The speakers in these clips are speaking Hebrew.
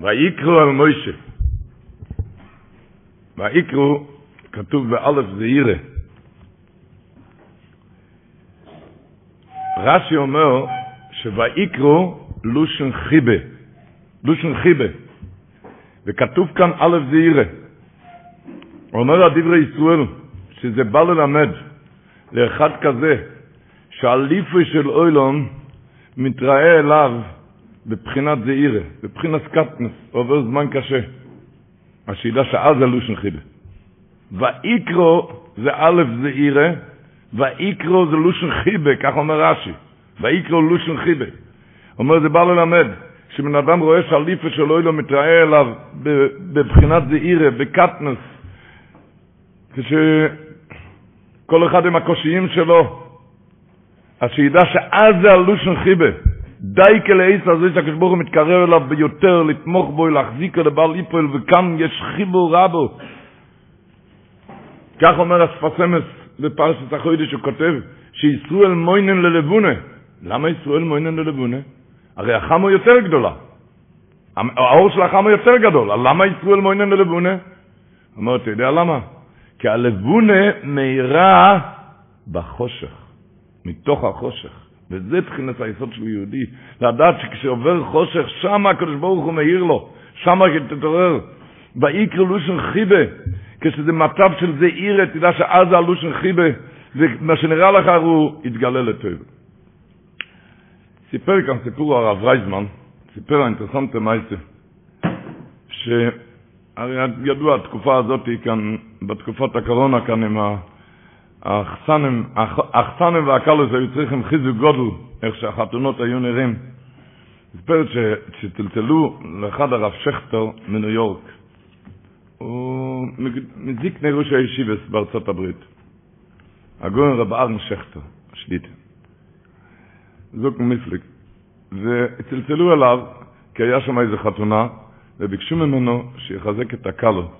ויקרו על מוישה. ויקרו, כתוב באלף זעירה. רש"י אומר שויקרו לושן חיבה. לושן חיבה. וכתוב כאן אלף זעירה. אומר הדברי ישראל שזה בא ללמד לאחד כזה שהליפו של אוילון מתראה אליו בבחינת זעירה, בבחינת קטנס, עובר זמן קשה. אז שידע שאז זה לושן חיבה. ויקרו זה א' זעירה, ויקרו זה לושן חיבה, כך אומר רש"י. ויקרו לושן חיבה. אומר זה בא ללמד, כשבן אדם רואה שהליפה שלו לא מתראה אליו בבחינת זעירה, בקטנס, כשכל אחד עם הקושיים שלו, אז שידע שאז זה הלושן חיבה. די כלעיס שהקדוש ברוך הוא מתקרב אליו ביותר, לתמוך בו, להחזיק לבעל ליפול, וכאן יש חיבור רבו. כך אומר הספסמס בפרשת החוידש, הוא כותב, שישראל מוינן ללבונה. למה ישראל מוינן ללבונה? הרי החמו יותר גדולה. האור של החמו יותר גדול, אז למה ישראל מוינן ללבונה? אומר, אתה יודע למה? כי הלבונה מאירה בחושך, מתוך החושך. וזה תחילת היסוד של יהודי, לדעת שכשעובר חושך, שם הקדוש ברוך הוא מאיר לו, שם תתעורר. ויקרא לושן חיבה, כשזה מצב של זעירה, תדע שאז זה הלושן חיבה, ומה שנראה לך הוא יתגלה לטוב. סיפר כאן סיפור הרב רייזמן, סיפר האינטרסנטה מייסה, שהרי ידוע התקופה הזאת כאן, בתקופת הקורונה כאן עם ה... האחסנים, האחסנים והקלוס היו צריכים חיזוק גודל, איך שהחתונות היו נראים. סיפרת שצלצלו לאחד הרב שכטר מניו יורק. הוא מזיקני ראש הישיבס בארצות הברית. הגויין רב ארן שכטר, השליט. זוג מפליג. וצלצלו אליו, כי היה שם איזו חתונה, וביקשו ממנו שיחזק את הקלו.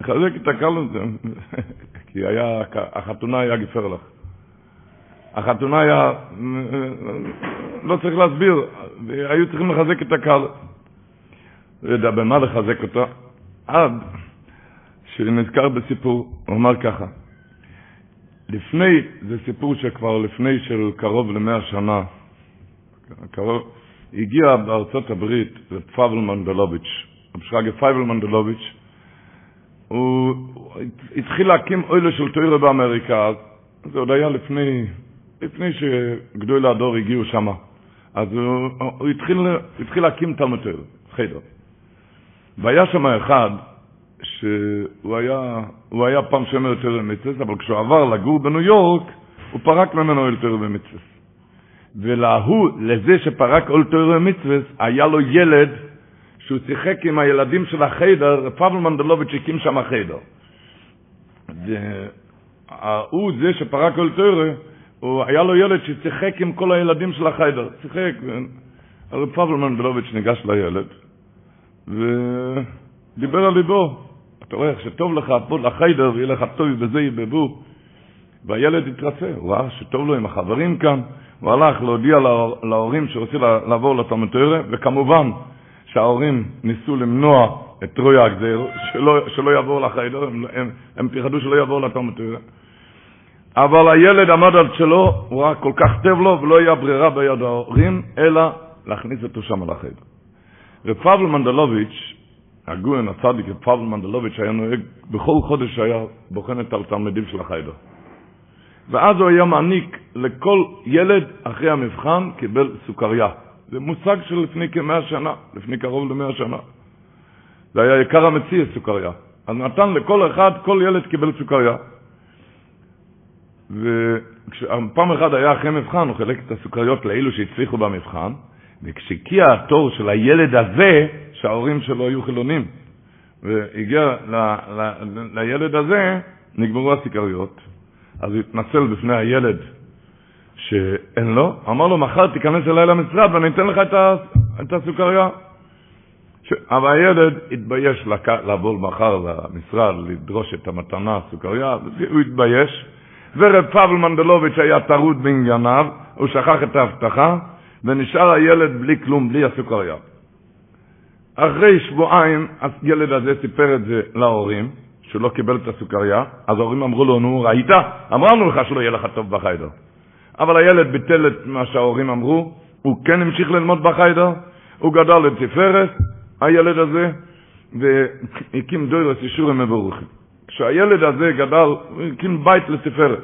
יחזק את הקלו, כי היה, החתונה היה גפרלך. החתונה היה, לא צריך להסביר, היו צריכים לחזק את הקהל. לא יודע במה לחזק אותו, עד שנזכר בסיפור, הוא אמר ככה, לפני, זה סיפור שכבר לפני של קרוב למאה שנה, קרוב, הגיע בארצות הברית לפאבל מנדלוביץ', רב שרגא פייבל מנדלוביץ', הוא התחיל להקים אוהלה של תוירה באמריקה, זה עוד היה לפני, לפני שגדולי הדור הגיעו שם. אז הוא, הוא התחיל, התחיל להקים תלמוד תוירה, חדר. והיה שם אחד שהוא היה, הוא היה פעם שומר תוירה במצווה, אבל כשהוא עבר לגור בניו יורק, הוא פרק ממנו אוהל תוירה במצווה. ולהוא, לזה שפרק אוהל תוירה במצווה, היה לו ילד שהוא שיחק עם הילדים של החדר, פאבל מנדלוביץ' הקים שם חדר. הוא זה שפרק כל תוירה, היה לו ילד ששיחק עם כל הילדים של החדר, שיחק, הרב פאבל מנדלוביץ' ניגש לילד, ודיבר על ליבו, אתה רואה איך שטוב לך פה לחדר, ויהיה לך טוב בזה יבבו, והילד התרצה, הוא ראה שטוב לו עם החברים כאן, הוא הלך להודיע להורים שרוצים לעבור לתלמוד וכמובן, שההורים ניסו למנוע את רוי הגזיר, שלא, שלא יעבור לחיידר, הם, הם, הם פחדו שלא יעבור לתלמוד תורה. אבל הילד עמד על שלו, הוא ראה כל כך טוב לו, ולא היה ברירה ביד ההורים, אלא להכניס אותו שם לחיידר. ופבל מנדלוביץ', הגויין הצדיק, פבל מנדלוביץ', היה נוהג, בכל חודש היה בוחן את התלמידים של החיידר. ואז הוא היה מעניק לכל ילד אחרי המבחן, קיבל סוכריה. זה מושג של לפני כמאה שנה, לפני קרוב למאה שנה. זה היה יקר המציא סוכריה. אז נתן לכל אחד, כל ילד קיבל סוכריה. ופעם אחת היה אחרי מבחן, הוא חילק את הסוכריות לאלו שהצליחו במבחן, וכשהגיע התור של הילד הזה, שההורים שלו היו חילונים, והגיע ל, ל, ל, לילד הזה, נגמרו הסוכריות, אז הוא התנצל בפני הילד שאין לו, אמר לו, מחר תיכנס אליי למשרד ואני אתן לך את, ה, את הסוכריה. ש... אבל הילד התבייש לק... לבוא מחר למשרד, לדרוש את המתנה, הסוכריה, הוא התבייש. ורב פבל מנדלוביץ' היה טרוד בענייניו, הוא שכח את ההבטחה, ונשאר הילד בלי כלום, בלי הסוכריה. אחרי שבועיים הילד הזה סיפר את זה להורים, שהוא לא קיבל את הסוכריה, אז ההורים אמרו לו, נו, ראית? אמרנו לך שלא יהיה לך טוב בחיידר. אבל הילד ביטל את מה שההורים אמרו, הוא כן המשיך ללמוד בחיידר, הוא גדל לתפארת, הילד הזה, והקים דוירס אישורים מבורכים. כשהילד הזה גדל, הוא הקים בית לתפארת.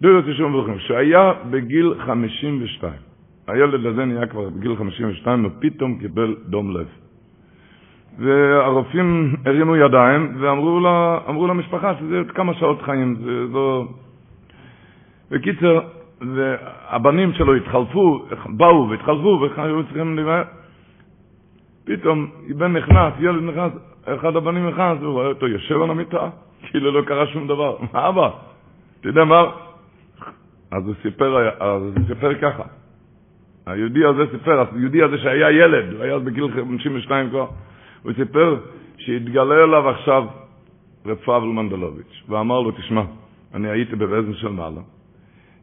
דוירס אישורים מבורכים. כשהיה בגיל 52, הילד הזה נהיה כבר בגיל 52 ופתאום קיבל דום לב. והרופאים הרימו ידיים ואמרו לה, למשפחה שזה עוד כמה שעות חיים, זה לא... בקיצר, והבנים שלו התחלפו, באו והתחלפו והיו צריכים למהר. פתאום בן נכנס, ילד נכנס, אחד הבנים נכנס, הוא רואה אותו יושב על המיטה, כאילו לא קרה שום דבר. מה אבא? אתה יודע מה? אז הוא סיפר, אז הוא סיפר ככה. היהודי הזה סיפר, היהודי הזה שהיה ילד, הוא היה בגיל 52 כבר, הוא סיפר שהתגלה אליו עכשיו רב פאבל מנדלוביץ', ואמר לו, תשמע, אני הייתי בבזן של מעלה,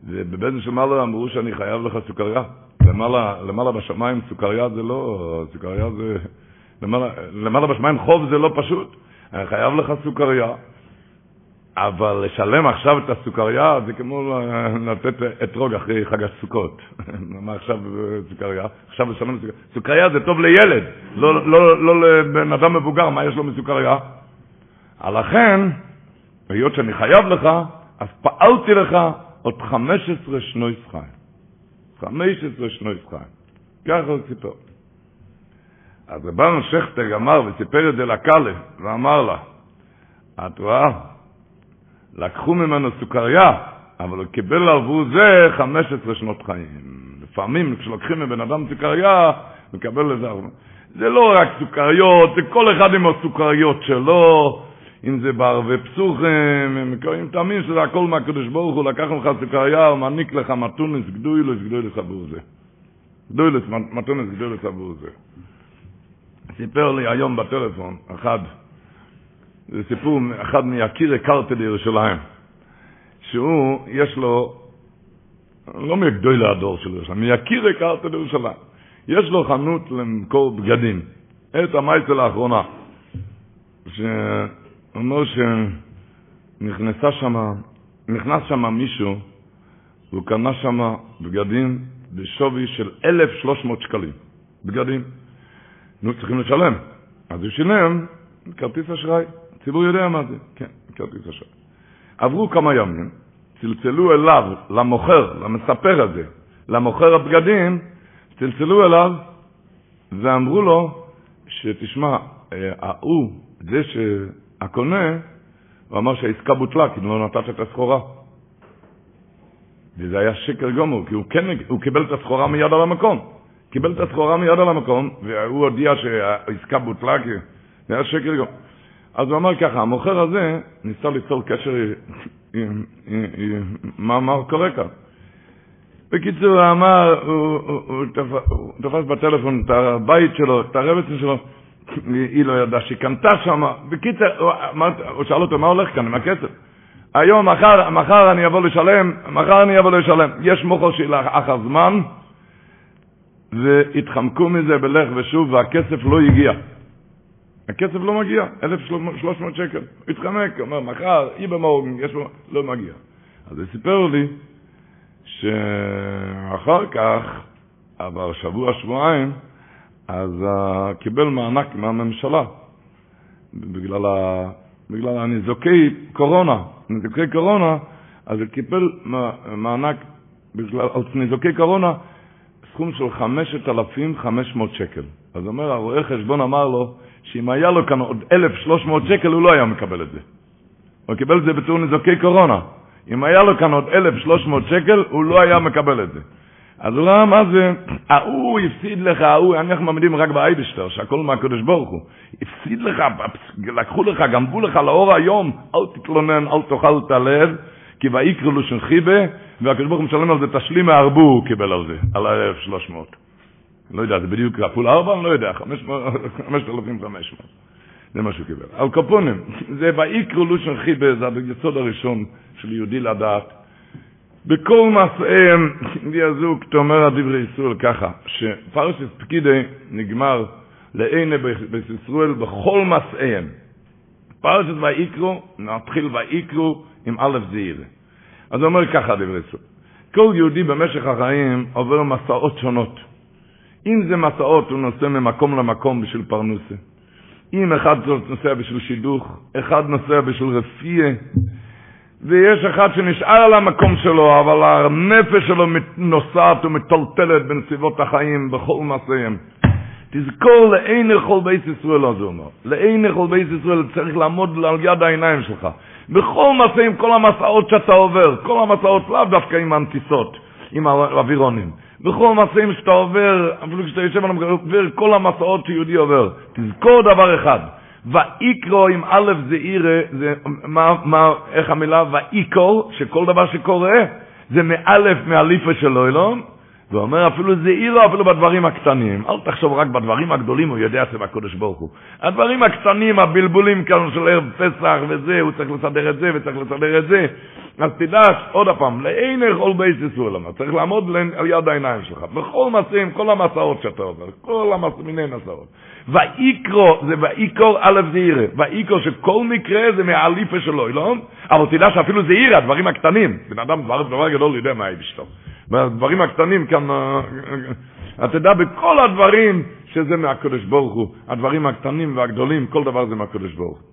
ובבזן של מעלה אמרו שאני חייב לך סוכריה. למעלה, למעלה בשמיים סוכריה זה לא, סוכריה זה, למעלה, למעלה בשמיים חוב זה לא פשוט. אני חייב לך סוכריה, אבל לשלם עכשיו את הסוכריה זה כמו לתת אתרוג אחרי חג הסוכות. מה עכשיו סוכריה? עכשיו לשלם סוכריה. סוכריה זה טוב לילד, לא, לא, לא לבן אדם מבוגר, מה יש לו מסוכריה? לכן, היות שאני חייב לך, אז פעלתי לך עוד 15 שנוי חיים. 15 שנוי חיים. ככה הוא סיפר. אז רבנו שכטר אמר וסיפר את זה לקאלה, ואמר לה, את רואה? לקחו ממנו סוכריה, אבל הוא קיבל עבור זה 15 שנות חיים. לפעמים כשלוקחים מבן אדם סוכריה, מקבל לזה הרבה. זה לא רק סוכריות, זה כל אחד עם הסוכריות שלו, אם זה בערבי פסוחים, אם תאמין שזה הכל מהקדוש ברוך הוא, לקח ממך סוכריה, הוא מעניק לך מתונס גדוילס גדוילס עבור זה. גדוילס, מתונס גדוילס עבור זה. סיפר לי היום בטלפון, אחד, זה סיפור, אחד מיקיר קרטה לירושלים, שהוא, יש לו, לא מגדול הדור של ירושלים, מיקיר קרטה לירושלים, יש לו חנות למכור בגדים, את המייצל האחרונה, שהוא אומר שנכנסה שמה, נכנס שם מישהו, והוא קנה שם בגדים בשווי של 1,300 שקלים, בגדים. נו, צריכים לשלם. אז הוא שילם כרטיס אשראי. הציבור יודע מה זה, כן, כרטיס אשראי. עברו כמה ימים, צלצלו אליו, למוכר, למספר הזה, למוכר הבגדים, צלצלו אליו ואמרו לו שתשמע, אה, ההוא, זה שהקונה, הוא אמר שהעסקה בוטלה כי לא נתת את הסחורה. וזה היה שקר גמור, כי הוא, כן, הוא קיבל את הסחורה מיד על המקום. קיבל את הסחורה מיד על המקום, והוא הודיע שהעסקה בוטלה, כי זה היה שקר גמור. אז הוא אמר ככה, המוכר הזה ניסה ליצור קשר עם, מה, מה קורה כאן. בקיצור, הוא אמר, הוא, הוא, הוא, הוא תפס בטלפון את הבית שלו, את הרבצן שלו, היא לא ידעה שהיא קנתה שם. בקיצור, הוא, הוא שאל אותו, מה הולך כאן עם הכסף? היום, מחר, מחר אני אבוא לשלם, מחר אני אבוא לשלם. יש מוכר של אחר זמן, והתחמקו מזה בלך ושוב, והכסף לא הגיע. הכסף לא מגיע, 1,300 שקל. הוא התחמק, אומר, מחר, אי במורגן, יש לו, לא מגיע. אז הוא סיפר לי שאחר כך, עבר שבוע, שבועיים, אז uh, קיבל מענק מהממשלה, בגלל, ה, בגלל הניזוקי קורונה. ניזוקי קורונה, אז הוא קיבל מענק בגלל ניזוקי קורונה, סכום של 5,500 שקל. אז אומר, הרואה חשבון אמר לו, שאם היה לו כאן עוד 1,300 שקל, הוא לא היה מקבל את זה. הוא קיבל את זה בתור נזוקי קורונה. אם היה לו כאן עוד 1,300 שקל, הוא לא היה מקבל את זה. אז הוא ראה מה זה, ההוא הפסיד לך, ההוא, אנחנו מעמידים רק באייבשטר, שהכל מהקדוש ברוך הוא. הפסיד לך, לקחו לך, גנבו לך לאור היום, אל תתלונן, אל תאכל את הלב, כי ויקרא לו שם חיבה, והקדוש ברוך הוא משלם על זה תשלים מהרבו הוא קיבל על זה, על ה-1300. לא יודע, זה בדיוק כפול ארבע, אני לא יודע, 5,500. זה מה שהוא קיבל. על קופונים, זה ויקרא לו שם חיבה, זה היסוד הראשון של יהודי לדעת. בכל מסעיהם, די הזוג, תאמר הדברי ישראל ככה, שפרשת פקידי נגמר לעיני בית ישראל בכל מסעיהם. פרשת ויקרו, נתחיל ויקרו עם א' זעיר. אז הוא אומר ככה דברי ישראל. כל יהודי במשך החיים עובר מסעות שונות. אם זה מסעות, הוא נוסע ממקום למקום בשביל פרנוסה. אם אחד נוסע בשביל שידוך, אחד נוסע בשביל רפייה, ויש אחד שנשאר על המקום שלו, אבל הנפש שלו נוסעת ומטלטלת בנסיבות החיים בכל מעשיהם. תזכור לאין יכול בית ישראל, אז הוא אומר. לאין יכול בית ישראל צריך לעמוד על יד העיניים שלך. בכל מסעים, כל המסעות שאתה עובר, כל המסעות לאו דווקא עם הנטיסות, עם האווירונים. בכל מסעים שאתה עובר, אפילו כשאתה יושב על המקום, כל המסעות שיהודי עובר. תזכור דבר אחד, ואיקרו עם א' זה עירה, זה, מה, מה, איך המילה? ואיקור, שכל דבר שקורה, זה מאלף מהליפה של אילון, ואומר אפילו זה עירו אפילו בדברים הקטנים. אל תחשוב רק בדברים הגדולים, הוא יודע שזה הקודש ברוך הוא. הדברים הקטנים, הבלבולים כאן של ערב פסח וזה, הוא צריך לסדר את זה וצריך לסדר את זה. אז תדע, עוד פעם, לאין יכול בייס ישראל, צריך לעמוד על יד העיניים שלך. בכל מסעים, כל המסעות שאתה עובר, כל מיני מסעות. ואיקרו, זה ואיקור א' זעירה. ואיקרו שכל מקרה זה מהאליפה שלו, לא? אבל תדע שאפילו זעירה, הדברים הקטנים. בן אדם דבר, דבר גדול יודע מה בשבילו. הדברים הקטנים כאן, אתה יודע, בכל הדברים שזה מהקדוש ברוך הוא, הדברים הקטנים והגדולים, כל דבר זה מהקדוש ברוך הוא.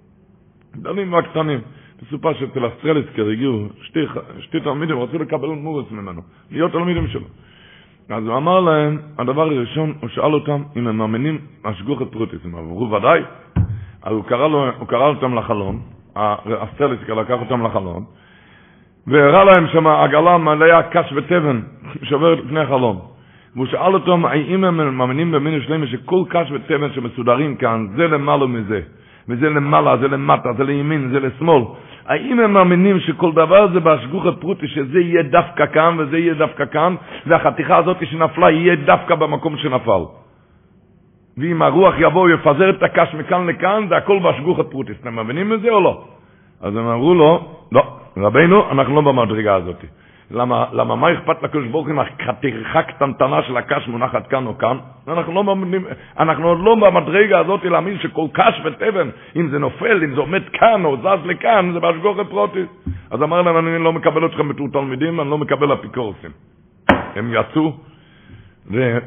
גדולים והקטנים. מסופר שאצל הסטרליסקר הגיעו שתי, שתי תלמידים, רצו לקבל מורס ממנו, להיות תלמידים שלו. אז הוא אמר להם, הדבר הראשון, הוא שאל אותם אם הם מאמינים השגחה פרטית. הם אמרו, ודאי. אז הוא קרא, לו, הוא קרא אותם לחלון, הסטרליסקר לקח אותם לחלון, והראה להם שם עגלה מלאה קש ותבן שעוברת לפני החלון. והוא שאל אותם האם הם מאמינים במין שלמה שכל קש ותבן שמסודרים כאן, זה למעלה מזה, וזה למעלה, זה למטה, זה לימין, זה לשמאל. האם הם מאמינים שכל דבר זה בהשגוחת פרוטי, שזה יהיה דווקא כאן וזה יהיה דווקא כאן, והחתיכה הזאת שנפלה יהיה דווקא במקום שנפל. ואם הרוח יבוא ויפזר את הקש מכאן לכאן, זה הכל בהשגוחת פרוטיס. אתם מבינים את זה או לא? אז הם אמרו לו, לא, רבינו, אנחנו לא במדרגה הזאת. למה, למה מה אכפת לקדוש ברוך הוא עם החתיכה קטנטנה של הקש מונחת כאן או כאן? אנחנו לא מאמינים, אנחנו עוד לא במדרגה הזאת להאמין שכל קש ותבן, אם זה נופל, אם זה עומד כאן או זז לכאן, זה באשגורת פרוטיס. אז אמר להם, אני לא מקבל אתכם בתור תלמידים, אני לא מקבל אפיקורסים. הם יצאו,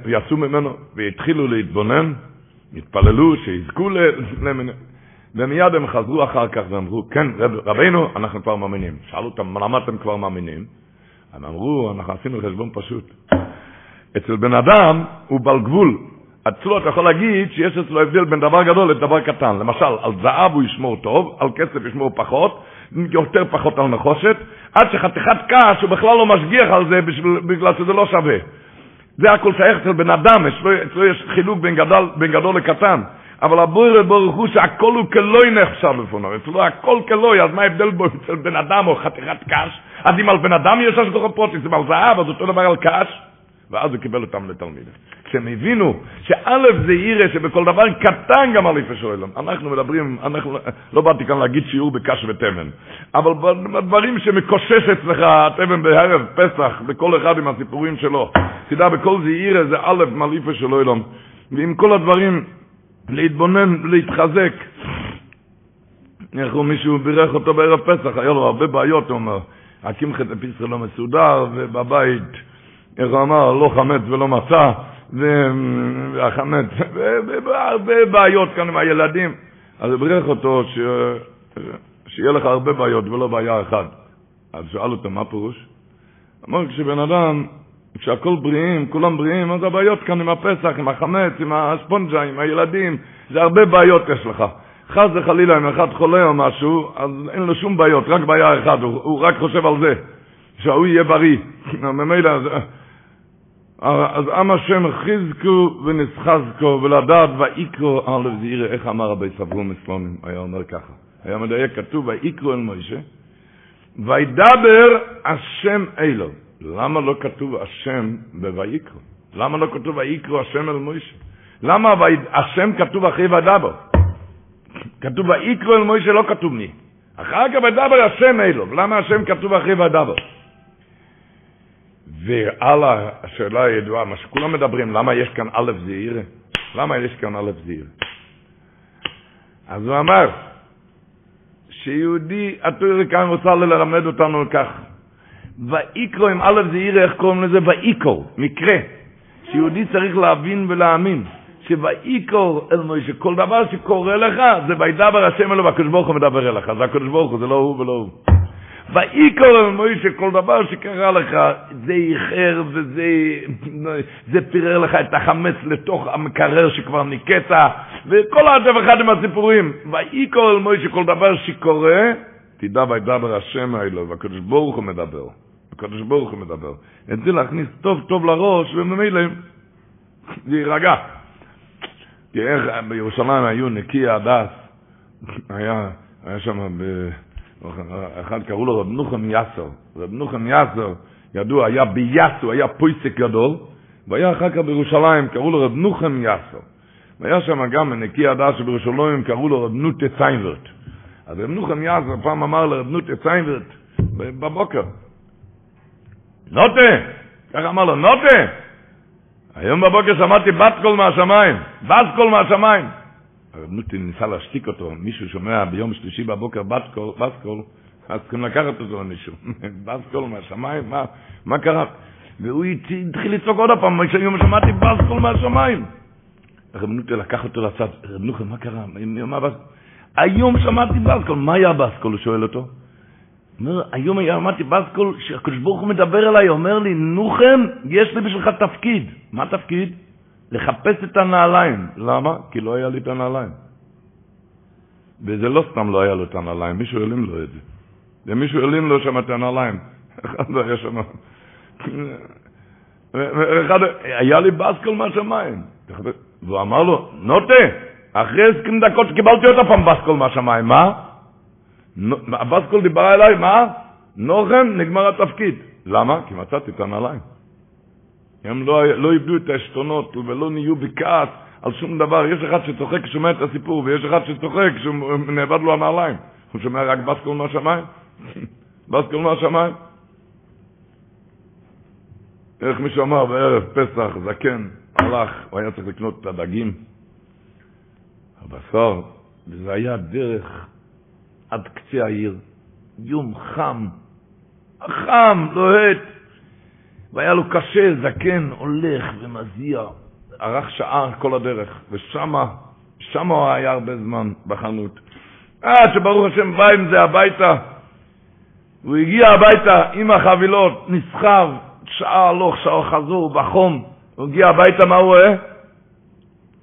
ויצאו ממנו, והתחילו להתבונן, התפללו שיזכו למין... ומיד הם חזרו אחר כך ואמרו, כן, רב, רבינו, אנחנו כבר מאמינים. שאלו אותם, למה אתם כבר מאמינים? הם אמרו, אנחנו עשינו חשבון פשוט. אצל בן אדם הוא בעל גבול. אצלו אתה יכול להגיד שיש אצלו הבדל בין דבר גדול לדבר קטן. למשל, על זהב הוא ישמור טוב, על כסף ישמור פחות, יותר פחות על נחושת, עד שחתיכת קש הוא בכלל לא משגיח על זה בשביל, בגלל שזה לא שווה. זה הכל שייך אצל בן אדם, אצלו, אצלו יש חילוק בין גדול, בין גדול לקטן. אבל הבורא ברוך הוא שהכל הוא כלוי נחשב בפניו, אצלו הכל כלוי, אז מה ההבדל בו אצל בן אדם או חתיכת קש? אז אם על בן אדם יש השגחה פרוטיס, אם על זהב, אז אותו דבר על קש. ואז הוא קיבל אותם לתלמיד. כשהם הבינו שא' זה ירא שבכל דבר קטן גם על איפה שואלם. אנחנו מדברים, אנחנו, לא באתי כאן להגיד שיעור בקש ותבן, אבל בדברים שמקושש אצלך התבן בערב פסח, בכל אחד עם הסיפורים שלו. תדע, בכל זה ירא זה א' מליפה של אילום. ועם כל הדברים להתבונן, להתחזק. איך הוא מישהו בירך אותו בערב פסח, היה לו הרבה בעיות, הוא אומר. הקמחא דפיסחא לא מסודר, ובבית, איך אמר, לא חמץ ולא מצה, והחמץ, והרבה בעיות כאן עם הילדים. אז בירך אותו ש... שיהיה לך הרבה בעיות ולא בעיה אחת. אז שאל אותו, מה פירוש? אמר, כשבן אדם כשהכול בריאים, כולם בריאים, אז הבעיות כאן עם הפסח, עם החמץ, עם הספונג'ה, עם הילדים, זה הרבה בעיות יש לך. חס וחלילה, אם אחד חולה או משהו, אז אין לו שום בעיות, רק בעיה אחת, הוא, הוא רק חושב על זה, שההוא יהיה בריא. ממילא, אז עם השם חיזקו ונסחזקו ולדעת ויקרו א' זעירה, איך אמר רבי סברום מסלונים, היה אומר ככה, היה מדייק כתוב ויקרו אל מוישה, וידבר השם אלו. למה לא כתוב השם בויקרו? למה לא כתוב ויקרו השם אל מוישה? למה השם כתוב אחרי וידבר? כתוב ויקרו אל מוישה לא כתוב מי. אחר כך וידבר השם אלו. למה השם כתוב אחרי וידבר? ועל השאלה הידועה, מה שכולם מדברים, למה יש כאן א' זעיר? למה יש כאן א' זעיר? אז הוא אמר, שיהודי, התורה כאן רוצה ללמד אותנו כך, ואיקרו עם א' זעיר, איך קוראים לזה? ואיקו, מקרה. שיהודי צריך להבין ולהאמין, שוואיקור אל מוישה, כל דבר שקורה לך, זה וידבר השם אלו, והקדוש ברוך הוא מדבר אליך, זה הקדוש ברוך הוא, זה לא הוא ולא הוא. ויקור אל מוישה, כל דבר שקרה לך, זה איחר וזה זה פירר לך את החמץ לתוך המקרר שכבר ניקית, וכל הדבר אחד עם הסיפורים. ויקור אל מוישה, כל דבר שקורה, תדע וידבר השם האלו, והקדוש ברוך הוא מדבר. הקדוש ברוך הוא מדבר. את זה להכניס טוב טוב לראש, וממילא זה יירגע. תראה איך בירושלים היו נקי הדס, היה, היה שם ב... אחד קראו לו רב נוחם יאסר. רב נוחם יאסר, ידוע, היה ביאסו, היה פויסק גדול, והיה אחר כך בירושלים, קראו לו רב נוחם יאסר. והיה שם גם מנקי הדס שבירושלים, קראו לו רב נוטה ציינברט. אז רב נוחם יאסר פעם אמר לרב נוטה ציינברט, בבוקר, נוטה, ככה אמר לו, נוטה, היום בבוקר שמעתי בת קול מהשמיים, בת קול מהשמיים. הרב נוטי ניסה להשתיק אותו, מישהו שומע ביום שלישי בבוקר בת קול, בת קול, אז צריכים לקחת אותו למישהו. בת קול מהשמיים, מה, מה קרה? והוא התחיל לצעוק עוד פעם, היום שמעתי בת קול מהשמיים. הרב נוטי לקח אותו לצד, רב נוחם, מה קרה? מה, היום שמעתי בת קול, מה היה בת קול? הוא שואל אותו. אומר, היום אמרתי בת קול, שהקדוש ברוך הוא מדבר אליי, אומר לי, נוחם, יש לי בשבילך תפקיד. מה תפקיד? לחפש את הנעליים. למה? כי לא היה לי את הנעליים. וזה לא סתם לא היה לו את הנעליים, מישהו הרים לו את זה. ומישהו הרים לו שם את הנעליים. אחד לא היה שם. אחד, היה לי באסקול מהשמיים. והוא אמר לו, נוטה, אחרי 20 דקות קיבלתי עוד פעם באסקול מהשמיים, מה? הבסקול דיבר אליי, מה? נוחם, נגמר התפקיד. למה? כי מצאתי את הנעליים. הם לא, לא איבדו את העשתונות ולא נהיו בכעס על שום דבר. יש אחד שצוחק כשומע את הסיפור, ויש אחד שצוחק כשנאבד לו הנעליים. הוא שומע רק בסקול מהשמיים? בסקול מהשמיים? איך מישהו אמר בערב פסח, זקן, הלך, הוא היה צריך לקנות את הדגים, הבשר, וזה היה דרך עד קצה העיר. יום חם, חם, לוהט. והיה לו קשה, זקן, הולך ומזיע. ארך שעה כל הדרך, ושמה, שמה הוא היה הרבה זמן בחנות. עד שברוך השם בא עם זה הביתה. הוא הגיע הביתה עם החבילות, נסחב, שעה הלוך, שעה חזור, בחום. הוא הגיע הביתה, מה הוא רואה?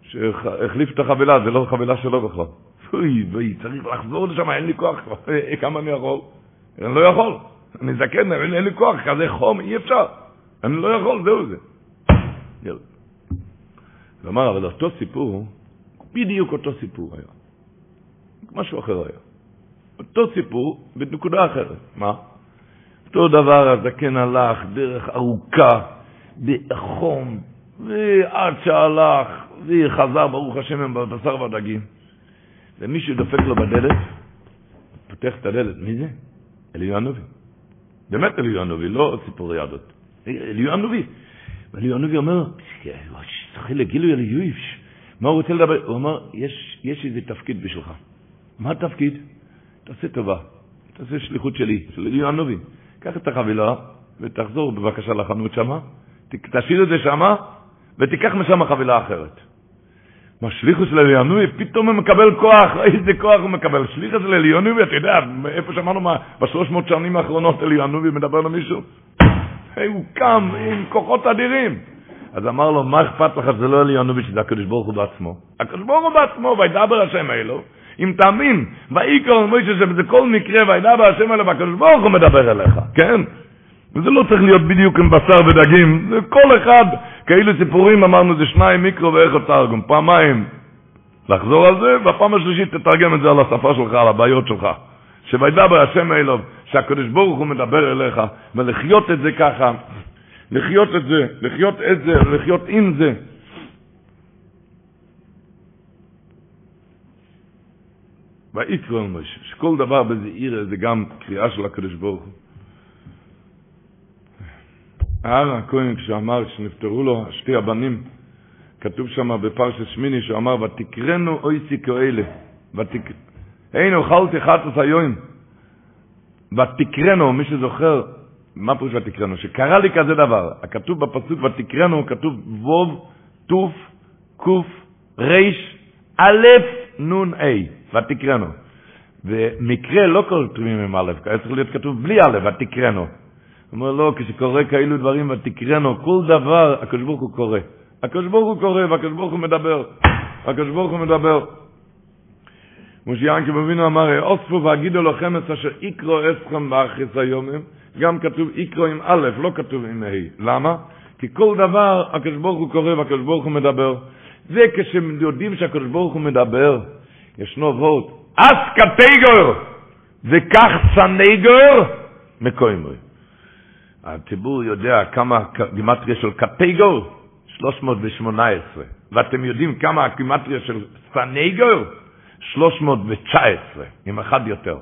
שהחליף את החבילה, זה לא חבילה שלו בכלל. אוי ואי, צריך לחזור לשם, אין לי כוח כבר, כמה אני יכול? אני לא יכול, אני זקן, אין, לי כוח, כזה חום, אי אפשר, אני לא יכול, זהו זה. הוא אמר, אבל אותו סיפור, בדיוק אותו סיפור היה. משהו אחר היה. אותו סיפור בנקודה אחרת. מה? אותו דבר, הזקן הלך דרך ארוכה, בחום, ועד שהלך, וחזר, ברוך השם, עם בשר ודגים. ומישהו דופק לו בדלת, פותח את הדלת, מי זה? אליהו הנובי. באמת אליהו הנובי, לא סיפור יהדות. אליהו הנובי. ואליהו הנובי אומר, זוכה לגילוי אליהו, מה הוא רוצה לדבר? הוא אומר, יש, יש איזה תפקיד בשבילך. מה התפקיד? תעשה טובה, תעשה שליחות שלי, של אליהו הנובי. קח את החבילה ותחזור בבקשה לחנות שמה, תשאיר את זה שמה, ותיקח משם חבילה אחרת. מה שליחו של אליונובי, פתאום הוא מקבל כוח, איזה כוח הוא מקבל. שליחו של אליונובי, אתה יודע, איפה שמענו מה, בשלוש מאות שנים האחרונות אליונובי מדבר למישהו? הוא קם עם כוחות אדירים. אז אמר לו, מה אכפת לך שזה לא אליונובי, שזה הקדוש ברוך הוא בעצמו? הקדוש ברוך הוא בעצמו, וידבר השם אלו, אם תאמין, ויקרא מוישה שבזה כל מקרה וידבר השם אלו, והקדוש ברוך הוא מדבר אליך, כן? וזה לא צריך להיות בדיוק עם בשר ודגים, זה כל אחד, כאילו סיפורים אמרנו זה שניים מיקרו ואיך תרגום, פעמיים לחזור על זה, והפעם השלישית תתרגם את זה על השפה שלך, על הבעיות שלך. שוידבר השם אלוב, שהקדוש ברוך הוא מדבר אליך, ולחיות את זה ככה, לחיות את זה, לחיות את זה, לחיות עם זה. ויקרא משה, שכל דבר בזה עיר זה גם קריאה של הקדוש ברוך הוא. אהרן הכהן כשאמר שנפטרו לו שתי הבנים, כתוב שם בפרשת שמיני שהוא אמר ותקרנו אויסי כאלה, ותק... אין אוכלתי חטוס היום, ותקרנו, מי שזוכר, מה פירוש ותקרנו? שקרה לי כזה דבר, הכתוב בפסוק ותקרנו, כתוב ווב, תוף, קוף, ריש, א', נון, א', ותקרנו. ומקרה לא כותבים עם א', צריך להיות כתוב בלי א', ותקרנו. אומר לא, כשקורה כאלו דברים ותקרנו, כל דבר, הקדוש ברוך הוא קורא. הקדוש ברוך הוא קורא והקדוש ברוך הוא מדבר. הקדוש ברוך הוא מדבר. כמו שיענקי בבינו אמר, אוספו והגידו לכם את אשר איקרו אסכם באחריס היומים, גם כתוב איקרו עם א', לא כתוב עם ה'. למה? כי כל דבר הקדוש ברוך הוא קורא והקדוש ברוך הוא מדבר. זה כשיודעים שהקדוש ברוך הוא מדבר, ישנו וורט, אס קטגור, וכך סנגור, מקוימוי. הציבור יודע כמה גימטריה של קטגור? 318. ואתם יודעים כמה הגימטריה של סנגור? 319, עם אחד יותר.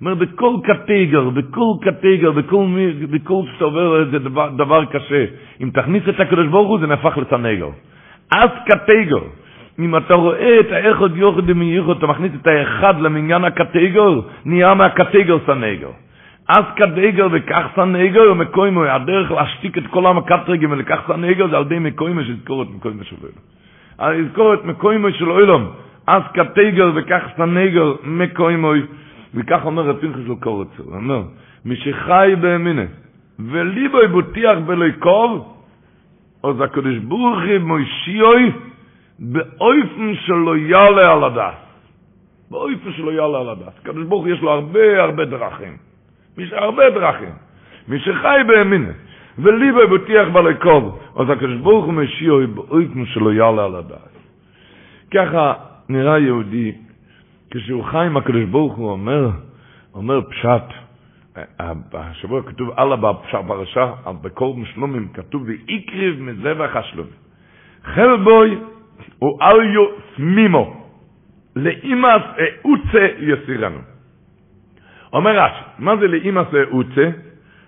אומר, בכל קטגור, בכל קטגור, בכל, בכל סובר זה דבר, דבר קשה. אם תכניס את הקדוש ברוך הוא, זה נהפך לסנגור. אז קטגור. אם אתה רואה את האחד יוחד ומייחוד, אתה מכניס את האחד למניין הקטגור, נהיה מהקטגור סנגור. אז קטגור וכך סנגור ומקוימו, הדרך להשתיק את כל המקטרגים ולקח סנגור זה על די מקוימו שיזכור את מקוימו של אילום. יזכור את מקוימו של אילום. אז קטגר וכך סנגר מקוימוי, וכך אומר רב פנחס של קורצר, הוא אומר, מי שחי באמינה, וליבוי בוטיח בליקוב, אז הקדוש ברוך הוא מושיעוי באופן שלא יעלה על הדס. באופן שלא יעלה על הדס. הקדוש ברוך יש לו הרבה הרבה דרכים. יש הרבה דרכים. מי שחי באמינה, וליבוי בוטיח בליקוב, אז הקדוש ברוך הוא מושיעוי באופן שלא יעלה על הדס. ככה נראה יהודי, כשהוא חי עם הקדוש ברוך הוא אומר, אומר פשט, השבוע כתוב הלאה בפרשה, בקור משלומים, כתוב ויקריב מזבח השלום. חלבוי הוא אליו סמימו, לאימאס אוצה יסירנו. אומר רש"י, מה זה לאימאס אוצה?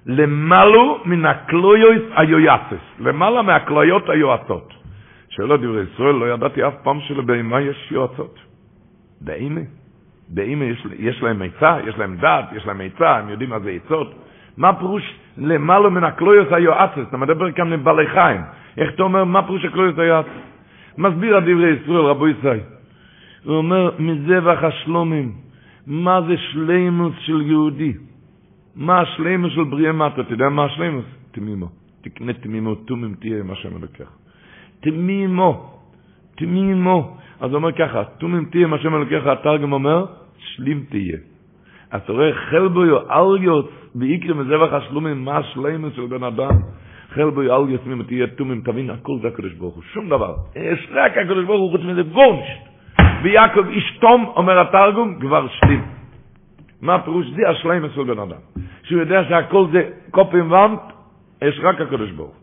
למעלו מן הקלויוס היועצס, למעלה מהקלויות היועצות. שאלה דברי ישראל, לא ידעתי אף פעם שלבהמה יש יועצות. בהמה? בהמה יש, יש להם עצה, יש להם דת, יש להם עצה, הם יודעים מה זה עצות. מה פירוש למעלה מן הקלויוס היועצת? אתה מדבר כאן לבעלי חיים. איך אתה אומר, מה פירוש הקלויוס היועצת? מסביר על דברי ישראל, רבו ישראל. הוא אומר, מזבח השלומים, מה זה שלימוס של יהודי? מה השלימוס של בריאה מטה? אתה יודע מה השלימוס? תמימו. תקנה תמימו, תומם תהיה מה שם אלוקיך. תמימו, תמימו. אז הוא אומר ככה, תומם תהיה מה שם אלוקיך, התרגם אומר, שלים תהיה. אז אתה רואה, חלבויו אליוס, בעיקר מזבח השלומים, מה השלימוס של בן אדם? חלבויו אליוס, מי תהיה תומם, תבין, הכל זה הקדוש ברוך הוא, שום דבר. יש רק הקדוש ברוך הוא, חוץ מזה גורנשט. ויעקב איש תום, אומר התרגום, כבר שלים. מה הפירוש? זה השלימוס של בן אדם. שהוא יודע שהכל זה קופים ואנט, יש רק הקדוש ברוך.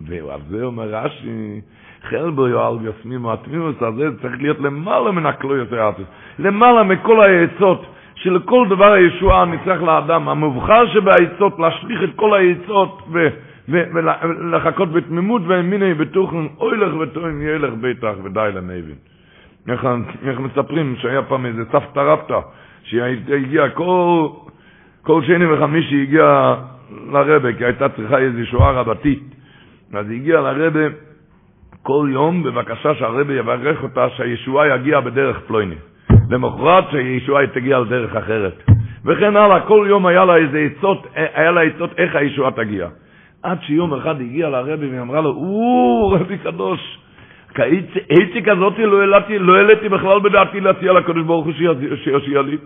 ועל זה אומר רש"י, חלבו יועל יסמימו התמימוס הזה צריך להיות למעלה מן הכלויות הארצות, למעלה מכל העצות, שלכל דבר הישועה נצטרך לאדם, המובחר שבעצות, להשליך את כל העצות ולחכות בתמימות ואמיני בתוכן, אוי לך וטועם ילך ביתך ודי לנבין. איך מספרים שהיה פעם איזה סבתא רבתא, שהגיעה כל, כל שני וחמישי הגיעה לרבה, כי הייתה צריכה איזו שואה רבתית. אז היא הגיעה לרבה כל יום בבקשה שהרבה יברך אותה שהישועה יגיע בדרך פלויני. למחרת שהישועה תגיע על דרך אחרת. וכן הלאה, כל יום היה לה איזה עצות, היה לה עצות איך הישועה תגיע. עד שיום אחד הגיע לרבי והיא אמרה לו, או, רבי קדוש, הייתי כזאת, לא לא העליתי בכלל בדעתי להציע לקדוש ברוך הוא שיושיע לי.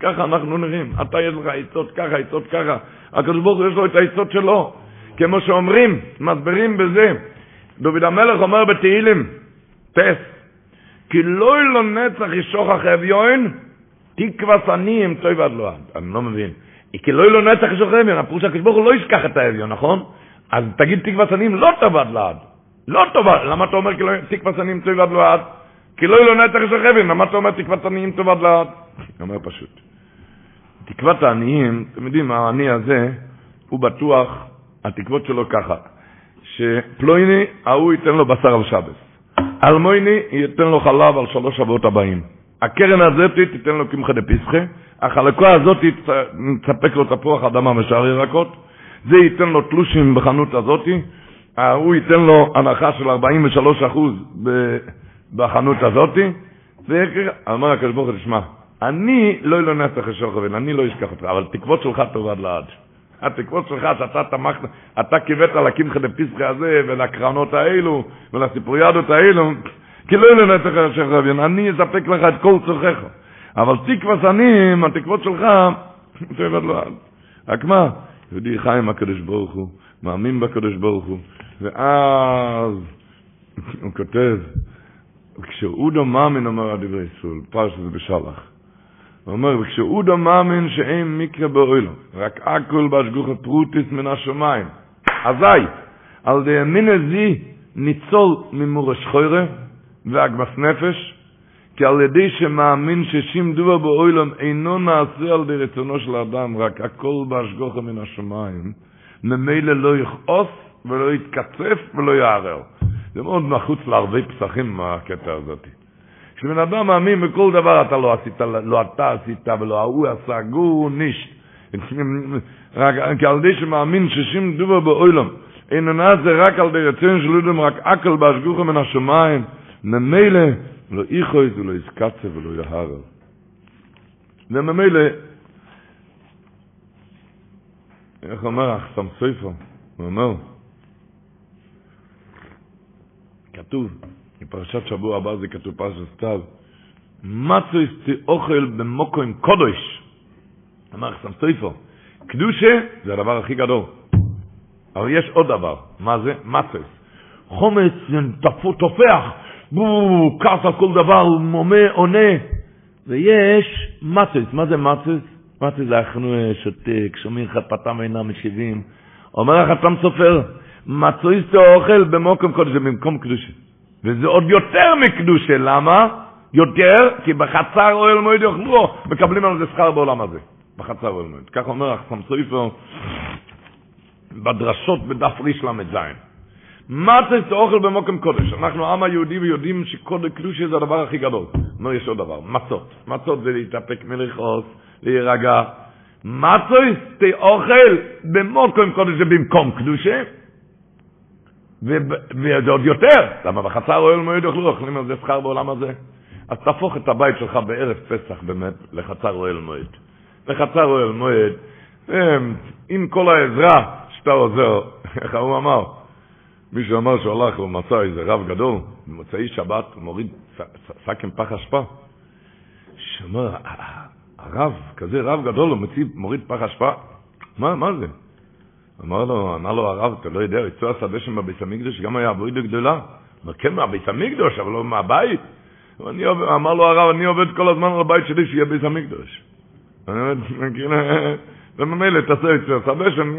ככה אנחנו נראים. אתה יש לך עצות ככה, עצות ככה. הקדוש ברוך הוא יש לו את העצות שלו. כמו שאומרים, מסבירים בזה. דוד המלך אומר בתהילים, טס, כי לא ילו נצח ישוך אחרי אביון, תקווה שנים טוב עד לא. אני לא מבין. כי לא ילו נצח ישוך אחרי אביון, הפירוש הקדוש ברוך הוא לא ישכח את האביון, נכון? אז תגיד תקווה שנים לא טוב עד לעד. לא טוב, למה אתה אומר תקווה שנים טוב עד לעד? כי לא ילו נצח ישוך אביון, למה אתה אומר טוב עד לעד? אני אומר פשוט. תקוות העניים, אתם יודעים, העני הזה, הוא בטוח, התקוות שלו ככה, שפלויני, ההוא ייתן לו בשר על שבס. אלמויני ייתן לו חלב על שלוש שבועות הבאים. הקרן הזאת תיתן לו קמחא דפסחא, החלקה הזאת תספק לו תפוח אדמה ושאר ירקות, זה ייתן לו תלושים בחנות הזאת, ההוא ייתן לו הנחה של 43 אחוז בחנות הזאת, ואמר הקדוש ברוך הוא, תשמע, אני לא ילונס לך שוכבין, אני לא אשכח אותך, אבל תקוות שלך טוב עד לעד. התקוות שלך שאתה תמכת, אתה קיבאת לקמחא דפסחא הזה ולקרנות האלו ולסיפוריאדות האלו, כי לא ילונס לך שוכבין, אני אספק לך את כל צורכיך. אבל תקווה סנים, התקוות שלך, טוב עד לעד. רק מה, יהודי חי עם הקדוש ברוך הוא, מאמין בקדוש ברוך הוא, ואז הוא כותב, כשאודו מאמין אומר הדברי ישראל, פרשת בשלח, הוא אומר, וכשאודו מאמין שאין מקרה באוילו, רק הכל בהשגוחה פרוטיס מן השמיים. אזי, על די אמין הזי ניצול ממורש חוירה ואגמס נפש, כי על ידי שמאמין ששים דובר באוילם אינו נעשה על די רצונו של האדם, רק הכל בהשגוחה מן השמיים, ממילא לא יכעוס ולא יתקצף ולא יערער. זה מאוד נחוץ להרבה פסחים מהקטע הזאת. כשבן אדם מאמין בכל דבר אתה לא עשית, לא אתה עשית ולא ההוא עשה, גור נישט. רק על ידי שמאמין ששים דובר באוילם, אין עונה זה רק על ידי רצון של יודם רק אקל בהשגוחה מן השמיים, ממילא לא איכויס ולא יסקצה ולא יהרר. וממילא, איך אומר אחסם סופר? הוא אומר, כתוב, בפרשת שבוע הבא זה כתוב פרשת סתיו, מצו אסתי אוכל במוקו עם קודש. אמר חסם סופר, קדושה זה הדבר הכי גדול. אבל יש עוד דבר, מה זה? מצו. חומץ תופח, בואו, כעס על כל דבר, הוא מומה, עונה. ויש מצוס, מה זה מצוס? מצוס זה אנחנו שותק, שומעים חפתם אינם משיבים. אומר החתם סופר, מצויס זה אוכל במוקם קודש, במקום קדושה. וזה עוד יותר מקדושה, למה? יותר, כי בחצר אוהל מועד יאכלו, מקבלים על זה שכר בעולם הזה. בחצר אוהל מועד. כך אומר החתם סופר בדרשות בדף ריש ל"ז. מצה זה אוכל במוקם קודש. אנחנו עם היהודי ויודעים שקדושה זה הדבר הכי גדול. אומר, יש עוד דבר, מצות. מצות זה להתאפק מלכעוס, להירגע. מצות זה אוכל במוקם קודש זה במקום קדושה. וזה עוד יותר, למה בחצר אוהל מועד יאכלו, אוכלים על זה שכר בעולם הזה. אז תהפוך את הבית שלך בערב פסח באמת לחצר אוהל מועד. לחצר אוהל מועד, עם כל העזרה שאתה עוזר, איך הוא אמר? מישהו אמר שהוא הלך ומצא איזה רב גדול, במוצאי שבת הוא מוריד שק עם פח אשפה. שאומר, הרב, כזה רב גדול, הוא מוריד פח אשפה, מה, מה זה? אמר לו, אמר לו הרב, אתה לא יודע, יצוא השדה שם בבית המקדוש, גם היה עבודה גדולה. אמר, כן, מהבית המקדוש, אבל לא מהבית. אמר לו הרב, אני עובד כל הזמן על הבית שלי, שיהיה בית המקדוש. אני אומר, כאילו, וממילא תעשה את זה, השדה שם,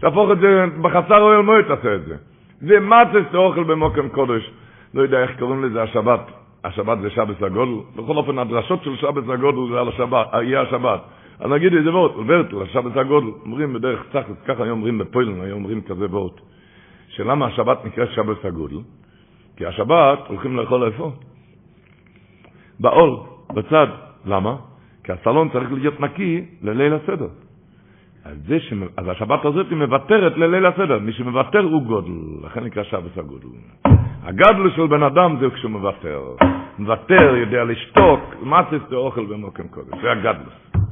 תהפוך את זה, בחצר אוהל מועד תעשה את זה. זה מצס אוכל במוקם קודש. לא יודע איך קוראים לזה השבת. השבת זה שבס הגודל. בכל אופן, הדרשות של שבס הגודל זה על השבת, יהיה השבת. אז נגיד איזה וורט, וורט, לשבת הגודל. אומרים בדרך צחת, ככה היום אומרים בפוילן, היום אומרים כזה וורט. שלמה השבת נקראת שבס הגודל? כי השבת הולכים לאכול איפה? בעול, בצד. למה? כי הסלון צריך להיות נקי לליל הסדר. אז, זה ש... אז השבת הזאת היא מוותרת לליל הסדר. מי שמוותר הוא גודל, לכן נקרא שבת הגודל. הגדל של בן אדם זה כשהוא מוותר. מוותר, יודע לשתוק, מה זה אוכל במוקם קודש, זה הגדלוס.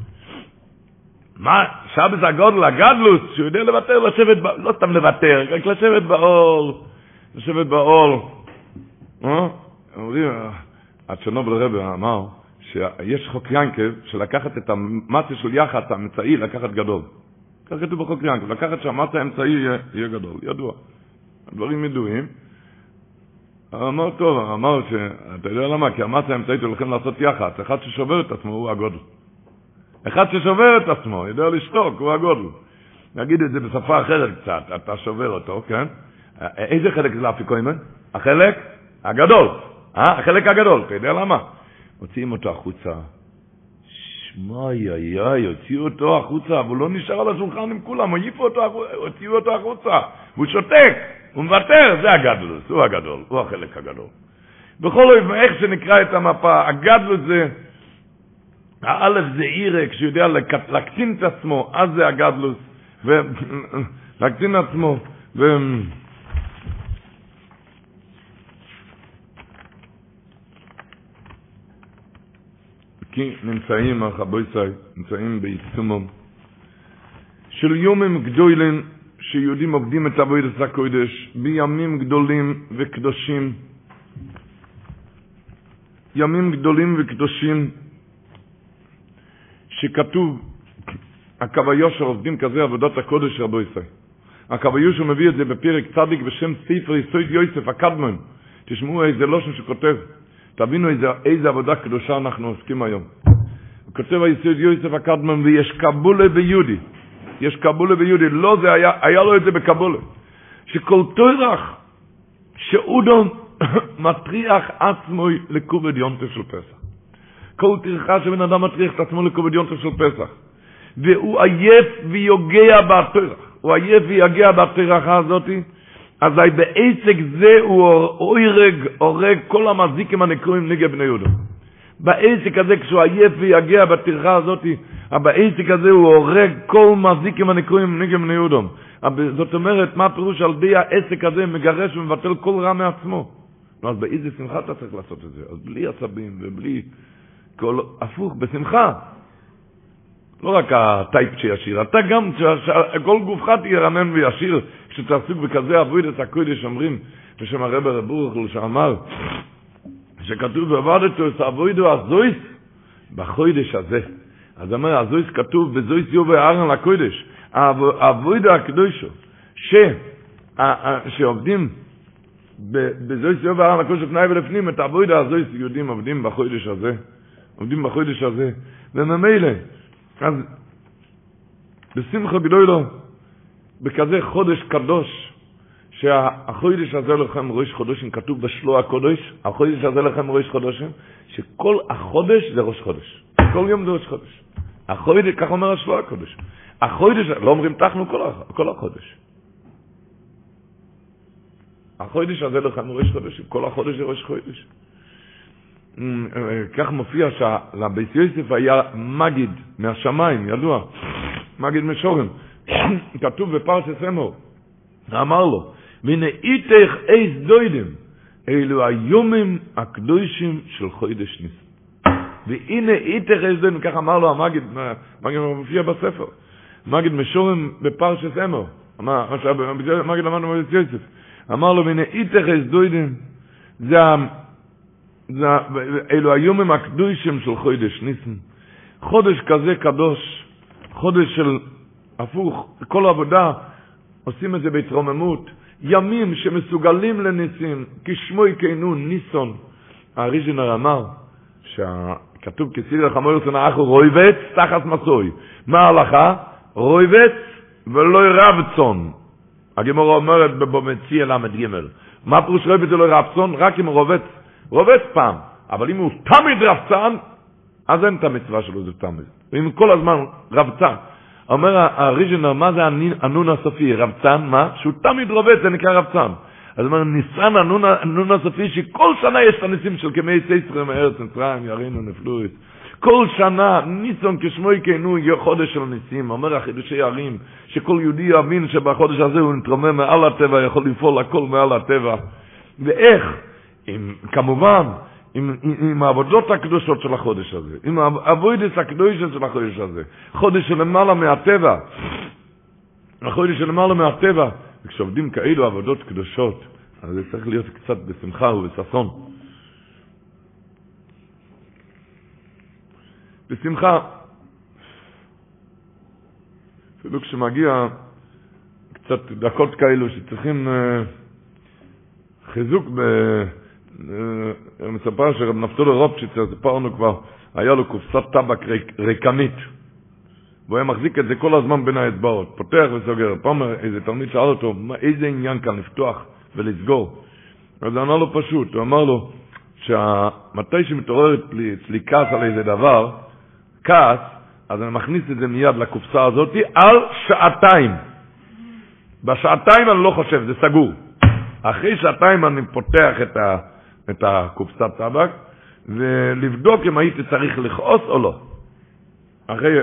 מה, שבת הגודל, הגדלוס, שהוא יודע לוותר, לשבת, ב... לא סתם לוותר, רק לשבת באור, לשבת באור. אה? אומרים, הצ'רנובל רבי אמר, שיש חוק ינקב שלקחת את המצה של יח"צ האמצעי לקחת גדול. כך כתוב בחוק ינקב, לקחת שהמצה האמצעי יהיה, יהיה גדול, ידוע. הדברים ידועים. אמר טוב, אמר שאתה יודע למה? כי המצה האמצעית הולכים לעשות יח"צ, אחד ששובר את עצמו הוא הגודל. אחד ששובר את עצמו, יודע לשתוק, הוא הגודל. נגיד את זה בשפה אחרת קצת, אתה שובר אותו, כן? איזה חלק זה לאפיקוימן? החלק הגדול. אה? החלק הגדול, אתה יודע למה? מוציאים אותו החוצה. שמאי, איי, איי, הוציאו אותו החוצה, אבל הוא לא נשאר על השולחן עם כולם, העיפו אותו, הוציאו אותו החוצה, והוא שותק, הוא מוותר, זה הגדלוס, הוא הגדול, הוא החלק הגדול. בכל אופן, איך שנקרא את המפה, הגדלוס זה, האלף זה עירה, כשהוא יודע להקטין את עצמו, אז זה הגדלוס, ולהקטין את עצמו, ו... כי נמצאים, החבויסאי, נמצאים בעיצומם של יומים גדולים שיהודים עובדים את עבודת הקודש בימים גדולים וקדושים. ימים גדולים וקדושים שכתוב, הקו היושר עובדים כזה עבודת הקודש רבו ישראל. הקו היושר מביא את זה בפרק צדיק בשם ספר יסוד יוסף הקדמון. תשמעו איזה לושן שכותב. תבינו איזה, איזה עבודה קדושה אנחנו עוסקים היום. הוא כותב היסוד יוסף הקדמן, ויש קבולה ביהודי. יש קבולה ביהודי. לא זה היה, היה לו את זה בקבולה. שכל תוירח שאודון מטריח עצמו לכובד יונטף של פסח. כל טרחה שבן אדם מטריח את עצמו לכובד של פסח. והוא עייף ויוגע בתוירח. הוא עייף ויגע בתוירחה הזאתי. אזי בעסק זה הוא אוירג, הורג כל המזיקים הנקרואים נגד בני יהודה. בעסק הזה, כשהוא עייף ויגע בטרחה הזאת, בעסק הזה הוא הורג כל מזיקים הנקרואים נגד בני יהודה. זאת אומרת, מה הפירוש על די העסק הזה מגרש ומבטל כל רע מעצמו? נו, אז באיזה שמחה אתה צריך לעשות את זה? אז בלי עצבים ובלי כל... הפוך, בשמחה. לא רק הטייפ שישיר, אתה גם, כל גופך תירנן וישיר, כשאתה עסוק בכזה אבוידס הקודש, אומרים, בשם הרב הרב ברוך שאמר, שכתוב ועבדתו את אבוידו הזויס בחודש הזה. אז אומר, הזויס כתוב בזויס יובי ארן לקודש, אבוידו הקדושו, ש, שעובדים בזויס יובי ארן לקודש לפני ולפנים, את אבוידו הזויס יהודים עובדים בחודש הזה, עובדים בחודש הזה, וממילא, אז בשמחה גדולו, בכזה חודש קדוש, שהחודש הזה לכם ראש חודשים, כתוב בשלו הקודש, החודש הזה לכם ראש חודשים, שכל החודש זה ראש חודש. כל יום זה ראש חודש. החודש, כך אומר השלו הקודש. החודש, לא אומרים תחנו כל, כל החודש. החודש הזה לכם ראש חודש, כל החודש זה ראש חודש. כך מופיע שלבית יוסף היה מגיד מהשמיים, ידוע, מגיד משורם. כתוב בפרשת אמור, אמר לו, והנה איתך אייס דוידם, אלו היומים הקדושים של חודש ניס. והנה איתך אייס דוידם, כך אמר לו המגיד, מגיד מופיע בספר, מגיד משורם בפרשת אמור, מגיד אמרנו בבית יוסף, אמר לו, והנה איתך אייס דוידם, זה, אלו היומים הקדושים של חודש ניסן. חודש כזה קדוש, חודש של הפוך, כל עבודה עושים את זה בהתרוממות, ימים שמסוגלים לניסים, כשמוי כנו ניסון. הריז'נר אמר, שכתוב כסידי לחמור ירצון אחו רויבץ תחת מסוי. מה ההלכה? רויבץ ולא רבצון. הגמור אומרת בבומצי ל"ג. מה פירוש רויבץ ולא רבצון? רק אם רובץ פעם, אבל אם הוא תמיד רבצן, אז אין את המצווה שלו, זה תמיד. אם כל הזמן רבצן. אומר הריז'נר, מה זה הנון הסופי? רבצן, מה? שהוא תמיד רובץ, זה נקרא רבצן. אז אומר, ניסן הנון הסופי, שכל שנה יש את הניסים של כמי סייסטרים מארץ מצרים, ירינו נפלויס. כל שנה, ניסון כשמוי כנו, יהיה חודש של ניסים. אומר החידושי ערים, שכל יהודי יבין שבחודש הזה הוא נתרומם מעל הטבע, יכול לפעול הכל מעל הטבע. ואיך? עם, כמובן, עם, עם, עם העבודות הקדושות של החודש הזה, עם העבודות הקדושות של החודש הזה, חודש של למעלה מהטבע, החודש של למעלה מהטבע, וכשעובדים כאלו עבודות קדושות, אז זה צריך להיות קצת בשמחה ובששון. בשמחה. אפילו כשמגיע קצת דקות כאלו שצריכים uh, חיזוק ב... Uh, מספר שרב נפתול רופשיצר, סיפרנו כבר, היה לו קופסת טבק ריק, ריקנית. והוא היה מחזיק את זה כל הזמן בין האצבעות, פותח וסוגר. פעם איזה תלמיד שאל אותו, איזה עניין כאן לפתוח ולסגור? אז אמר לו פשוט, הוא אמר לו, שמתי שמתעורר אצלי כעס על איזה דבר, כעס, אז אני מכניס את זה מיד לקופסה הזאת על שעתיים. בשעתיים אני לא חושב, זה סגור. אחרי שעתיים אני פותח את, ה, את הקופסת טבק, ולבדוק אם הייתי צריך לכעוס או לא. אחרי...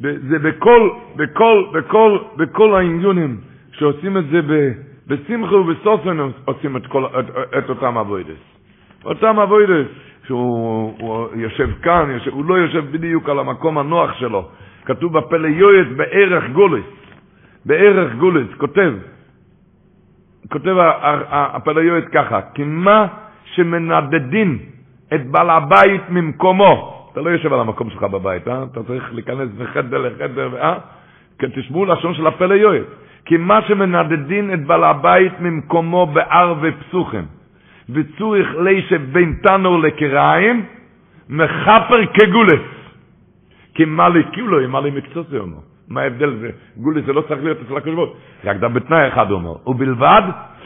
זה בכל, בכל, בכל, בכל העניונים שעושים את זה בשמחה ובסופן עושים את, כל, את, את אותם אבוידס. אותם אבוידס, שהוא יושב כאן, יושב, הוא לא יושב בדיוק על המקום הנוח שלו. כתוב בפלא יועץ בערך גולס. בערך גולס, כותב, כותב הפלא יועץ ככה, כי מה שמנדדים את בעל הבית ממקומו, אתה לא יושב על המקום שלך בבית, אה? אתה צריך להיכנס מחדר לחדר, אה? כן, תשמעו לשון של הפלא יועץ. כי מה שמנדדין את בעל הבית ממקומו בער ופסוחם, וצוריך לישב בין תנור לקריים, מחפר כגולס. כאילו, מה לי מקצוץ זה אומר. מה ההבדל? זה, גולס זה לא צריך להיות אצל הקדוש רק דם בתנאי אחד הוא אומר. ובלבד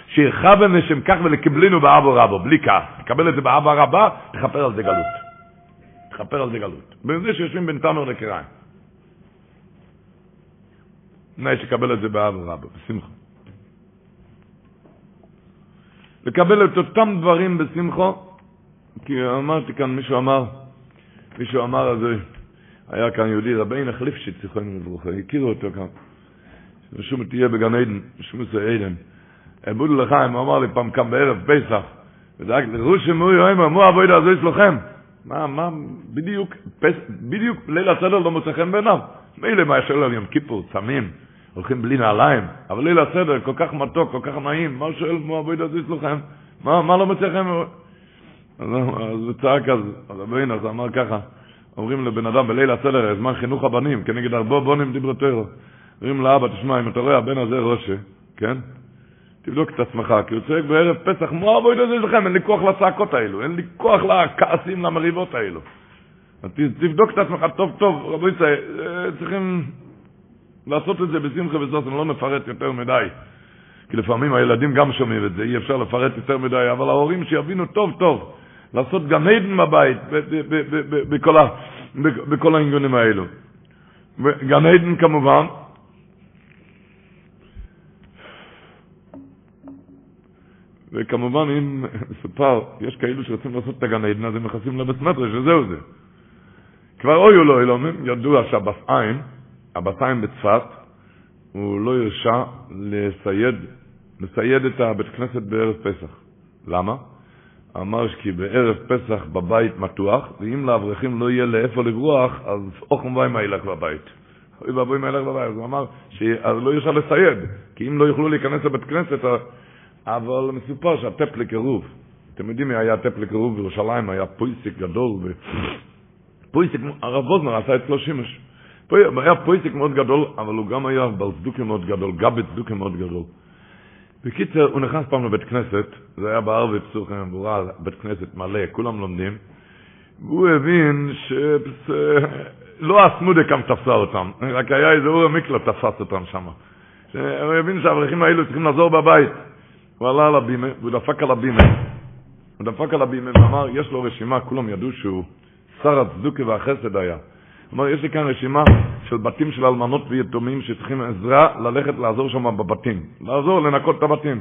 שירחבם לשם כך ולקבלינו באבו רבו, בלי כעס. תקבל את זה באבו רבה, תכפר על זה גלות. תכפר על זה גלות. בזה שיושבים בין תנור לקריים. תנאי שקבל את זה באב רבא, בשמחה. לקבל את אותם דברים בשמחו, כי אמרתי כאן, מישהו אמר, מישהו אמר, אז היה כאן יהודי, רביין החליפשיץ, זיכרונו לברכה, הכירו אותו כאן, ושום תהיה בגן עדן, שום עושה עדן. בודו לחיים, הוא אמר לי פעם כאן בערב פסח, ודאג, רושם מוי יאמר, מו אבוידע הזו אצלכם. מה, מה, בדיוק, פס, בדיוק ליל הסדר לא מוצא חן בעיניו. מילא מה ישאל על יום כיפור, צמים, הולכים בלי נעליים, אבל ליל הסדר כל כך מתוק, כל כך נעים, מה שואל כמו אבוי דזיס לכם? מה, מה לא מוצא חן? אז הוא צעק אז, אז הבן אז אמר ככה, אומרים לבן אדם בליל הסדר, זמן חינוך הבנים, כנגד הרבה בונים דיברו. אומרים לאבא, תשמע, אם אתה רואה הבן הזה ראשה, כן? תבדוק את עצמך, כי הוא צועק בערב פסח, מה אבוי דזיס לכם? אין לי כוח לצעקות האלו, אין לי כוח לכעסים, למריבות האלו. תבדוק את עצמך טוב טוב, רבו ישראל, צריכים לעשות את זה בשמחה וסוסן, לא נפרט יותר מדי. כי לפעמים הילדים גם שומעים את זה, אי אפשר לפרט יותר מדי, אבל ההורים שיבינו טוב טוב, לעשות גן עדן בבית, בכל, בכל העניונים האלו. גן עדן כמובן, וכמובן אם סופר, יש כאלו שרוצים לעשות את הגן עדן, אז הם נכנסים לבית מטרה, שזהו זה. כבר אוי לא אלוהים, ידוע שהבס עין, הבס עין בצפת, הוא לא הרשה לסייד, לסייד את הבית כנסת בערב פסח. למה? אמר כי בערב פסח בבית מתוח, ואם לאברכים לא יהיה לאיפה לברוח, אז אוכם ואי מילך בבית. אוי ואבוי מילך בבית. אז הוא אמר שאז לא ירשה לסייד, כי אם לא יוכלו להיכנס לבית כנסת, אבל מסופר שהטפ לקירוב, אתם יודעים מי היה טפ לקירוב בירושלים, היה פויסיק גדול, ו... פויסיק, הרב ווזנר עשה אצלו שימוש. היה פויסיק מאוד גדול, אבל הוא גם היה בעל מאוד גדול, גבי צדוקה מאוד גדול. בקיצר, הוא נכנס פעם לבית כנסת, זה היה פסוחים, והוא ראה בית כנסת מלא, כולם לומדים, והוא הבין שלא הסמודה כאן תפסה אותם, רק היה איזה אור המקלע תפס אותם שם. הוא הבין שהאברכים האלו צריכים לחזור בבית. הוא עלה על הבימה, והוא דפק על הבימה. הוא דפק על הבימה ואמר, יש לו רשימה, כולם ידעו שהוא שר הצדוקה והחסד היה. הוא אמר, יש לי כאן רשימה של בתים של אלמנות ויתומים שצריכים עזרה ללכת לעזור שם בבתים. לעזור, לנקות את הבתים.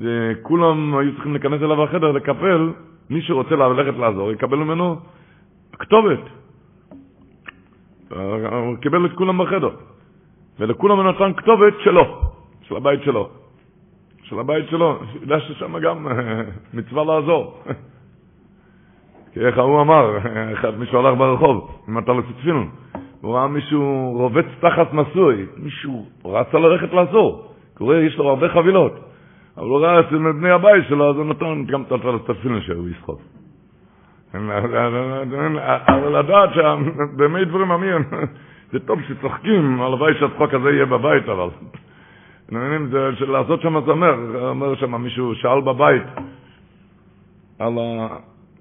וכולם היו צריכים להיכנס אליו לחדר, לקפל, מי שרוצה ללכת לעזור, יקבל ממנו כתובת. הוא קיבל את כולם בחדר. ולכולם הוא נתן כתובת שלו, של הבית שלו. של הבית שלו, יודע ששם גם מצווה לעזור. כי איך ההוא אמר, אחד מישהו הלך ברחוב, אם אתה לא תתפילון, הוא ראה מישהו רובץ תחת נשוי, מישהו רצה ללכת לעזור, קורא, יש לו הרבה חבילות. אבל הוא ראה אצל בני הבית שלו, אז הוא נתן גם את התפילין שהוא יסחוב. אבל לדעת שבאמת דברים עמים, זה טוב שצוחקים, הלוואי שהצחוק הזה יהיה בבית, אבל... מבינים, זה לעשות שם זמר, אומר שם מישהו שאל בבית על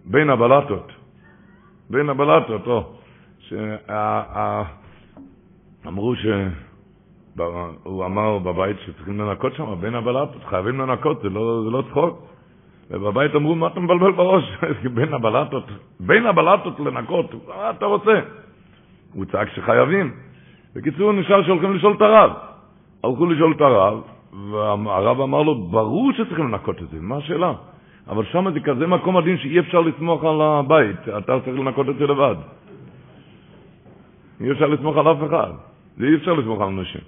בין הבלטות, בין הבלטות, או, שאמרו. הוא אמר בבית שצריכים לנקות שם, בין הבלטות, חייבים לנקות, זה לא, זה לא צחוק. ובבית אמרו, מה אתה מבלבל בראש? בין הבלטות, בין הבלטות לנקות, מה אתה רוצה? הוא צעק שחייבים. בקיצור, נשאר שהולכים לשאול את הרב. הלכו לשאול את הרב, והרב אמר לו, ברור שצריכים לנקות את זה, מה השאלה? אבל שם זה כזה מקום עדין שאי אפשר לסמוך על הבית, אתה צריך לנקות את זה לבד. אי אפשר לסמוך על אף אחד, זה אי אפשר לסמוך על אנשים.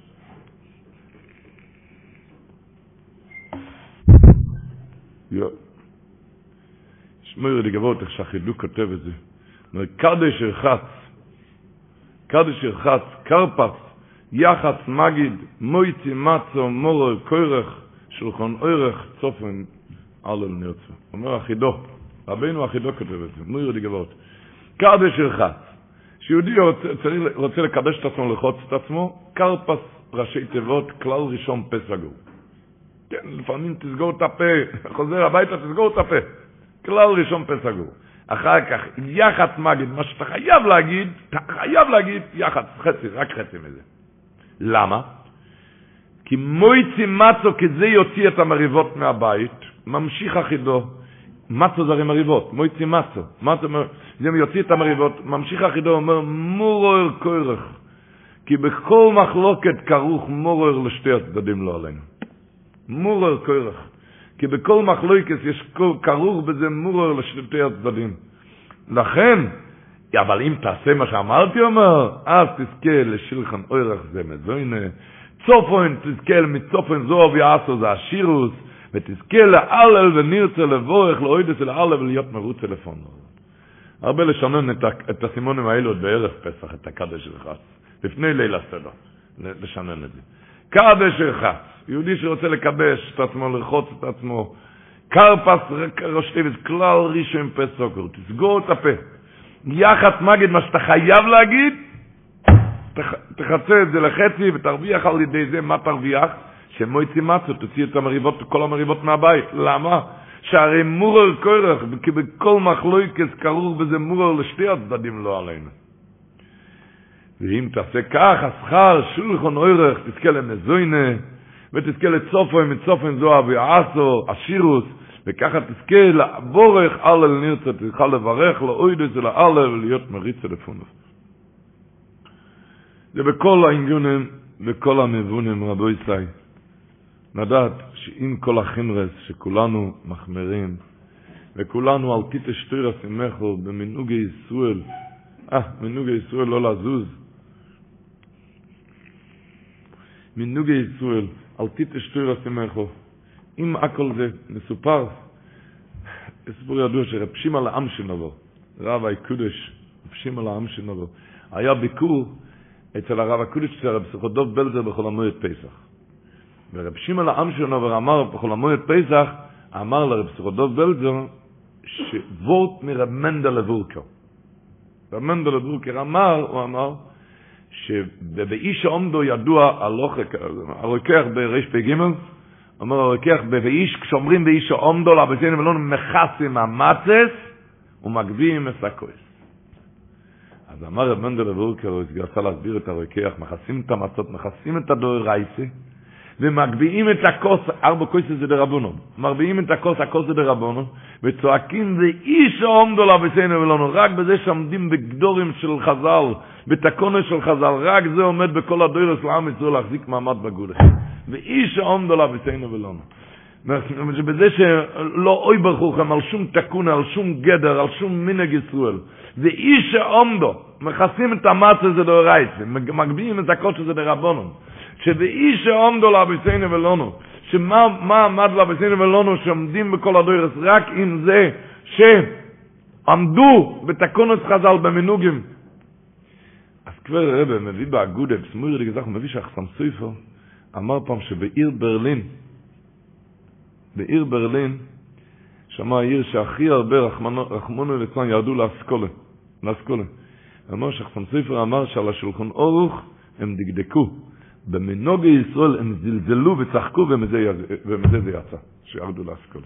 שמיר לי איך שהחידוק כותב את זה. קדש ירחץ, קדש ירחץ, קרפס, יחץ מגיד, מויצי מצו, מורר, קוירך, שולחון אורך, צופן, אלל נרצו. אומר החידו, רבינו החידו כותב את זה, מויר לי גבות. קדש ירחץ, שיהודי רוצה, לקדש את עצמו, לחוץ את עצמו, קרפס ראשי תיבות, כלל ראשון פה סגור. כן, לפעמים תסגור את הפה, חוזר הביתה, תסגור את הפה. כלל ראשון פה סגור. אחר כך, יח"צ מגיד, מה שאתה חייב להגיד, אתה חייב להגיד יח"צ, חצי, רק חצי מזה. למה? כי מויצי מצו כזה יוציא את המריבות מהבית, ממשיך החידו, מצו זה הרי מריבות, מויצי מצו, מצו זה יוציא את המריבות, ממשיך החידו, אומר מורר קורך, כי בכל מחלוקת כרוך מורר לשתי הצדדים לא עלינו. מורר קורך. כי בכל מחלוקת יש כרוך בזה מורר לשתי הצדדים. לכן, אבל אם תעשה מה שאמרתי, אומר, אז תזכה לשילחן אורך זה מזוינה, צופן תזכה מצופן זו ויעשו זה השירוס, ותזכה לאלל ונרצה לבורך לאוידס אל ולהיות מרוץ טלפון. הרבה לשנן את, את הסימונים האלו בערב פסח, את הקדש חץ, לפני ליל הסדר, לשנן את זה. קדש חץ, יהודי שרוצה לקבש את עצמו, לרחוץ את עצמו, קרפס ראש תיבס, כלל ראשון פסוקר, תסגור את הפה. יחד מגיד מה שאתה חייב להגיד, תחצה את זה לחצי ותרוויח על ידי זה, מה תרוויח? שמויצי מצו, תוציא את המריבות, כל המריבות מהבית. למה? שהרי מורר קורח, כי בכל מחלויקס כרוך בזה מורר לשתי הצדדים לא עלינו. ואם תעשה כך, השכר, שולחון אורך, תזכה למזוינה, ותזכה לצופן, מצופן זו אבי עשו, השירוס, וככה תזכה לבורך אל נרצה, תזכה לברך לאויד את זה לאלה ולהיות מריץ טלפונוס. זה בכל העניונים, בכל המבונים, רבו ישראל. נדעת שעם כל החינרס שכולנו מחמרים, וכולנו על טיטה שטוירה שמחו במנהוגי ישראל, אה, מנהוגי ישראל לא לזוז, מנהוגי ישראל, על טיטה שטוירה שמחו, אם הכל זה מסופר, סיפור ידוע שרב שמעון לעם שנבוא, רב הקודש, רב שמעון לעם שנבוא, היה ביקור אצל הרב הקודש של רב סחודוב בלזר בכל המועד פסח. ורב שמעון לעם שנבוא אמר בכל המועד פסח, אמר לרב סחודוב בלזר, שוורט מרב מנדל לבורקר. רב מנדל לבורקר אמר, הוא אמר, שבאיש העומדו ידוע הלוקח בריש פ"ג, אומר הרוקח ב"ואיש", כשאומרים "ואיש העומדו לבזינו ולא מכסים המצס ומגביהים את הכוס. אז אמר רב מנדל אבורקר, הוא רצה להסביר את הרוקח, מכסים את המצות, מכסים את הדוירייסי, ומגביהים את הכוס, ארבע כוסי זה דרבונו, מרביעים את הכוס, הכוס זה דרבונו, וצועקים ואיש העומדו לבזינו ולא רק בזה שעומדים בגדורים של חז"ל, בתקונה של חז"ל, רק זה עומד בכל הדוירס לעם ישראל להחזיק מעמד בגודש. ואיש העומדו לה בסיינו ולונו. בזה שלא אוי ברכוכם על שום תקונה, על שום גדר, על שום מנהג ישראל. זה איש העומדו, מכסים את המצ הזה דאורייס, מגביעים את הקודש הזה דרבונון. שבאיש העומדו לה בסיינו ולונו. שמה עמד לה בסיינו ולונו שעומדים בכל הדוירס, רק עם זה שעמדו בתקונות חז"ל במנוגים. אז כבר רבי מביא באגודה, בסמורי לגזח, מביא שחסם סויפר, אמר פעם שבעיר ברלין, בעיר ברלין, שמע העיר שהכי הרבה רחמונו ליצלן ירדו לאסכולה, לאסכולה. אמר שחסם ספר אמר שעל השולחון אורוך הם דקדקו. במנוגי ישראל הם זלזלו וצחקו ומזה, ומזה זה יצא, שירדו לאסכולה.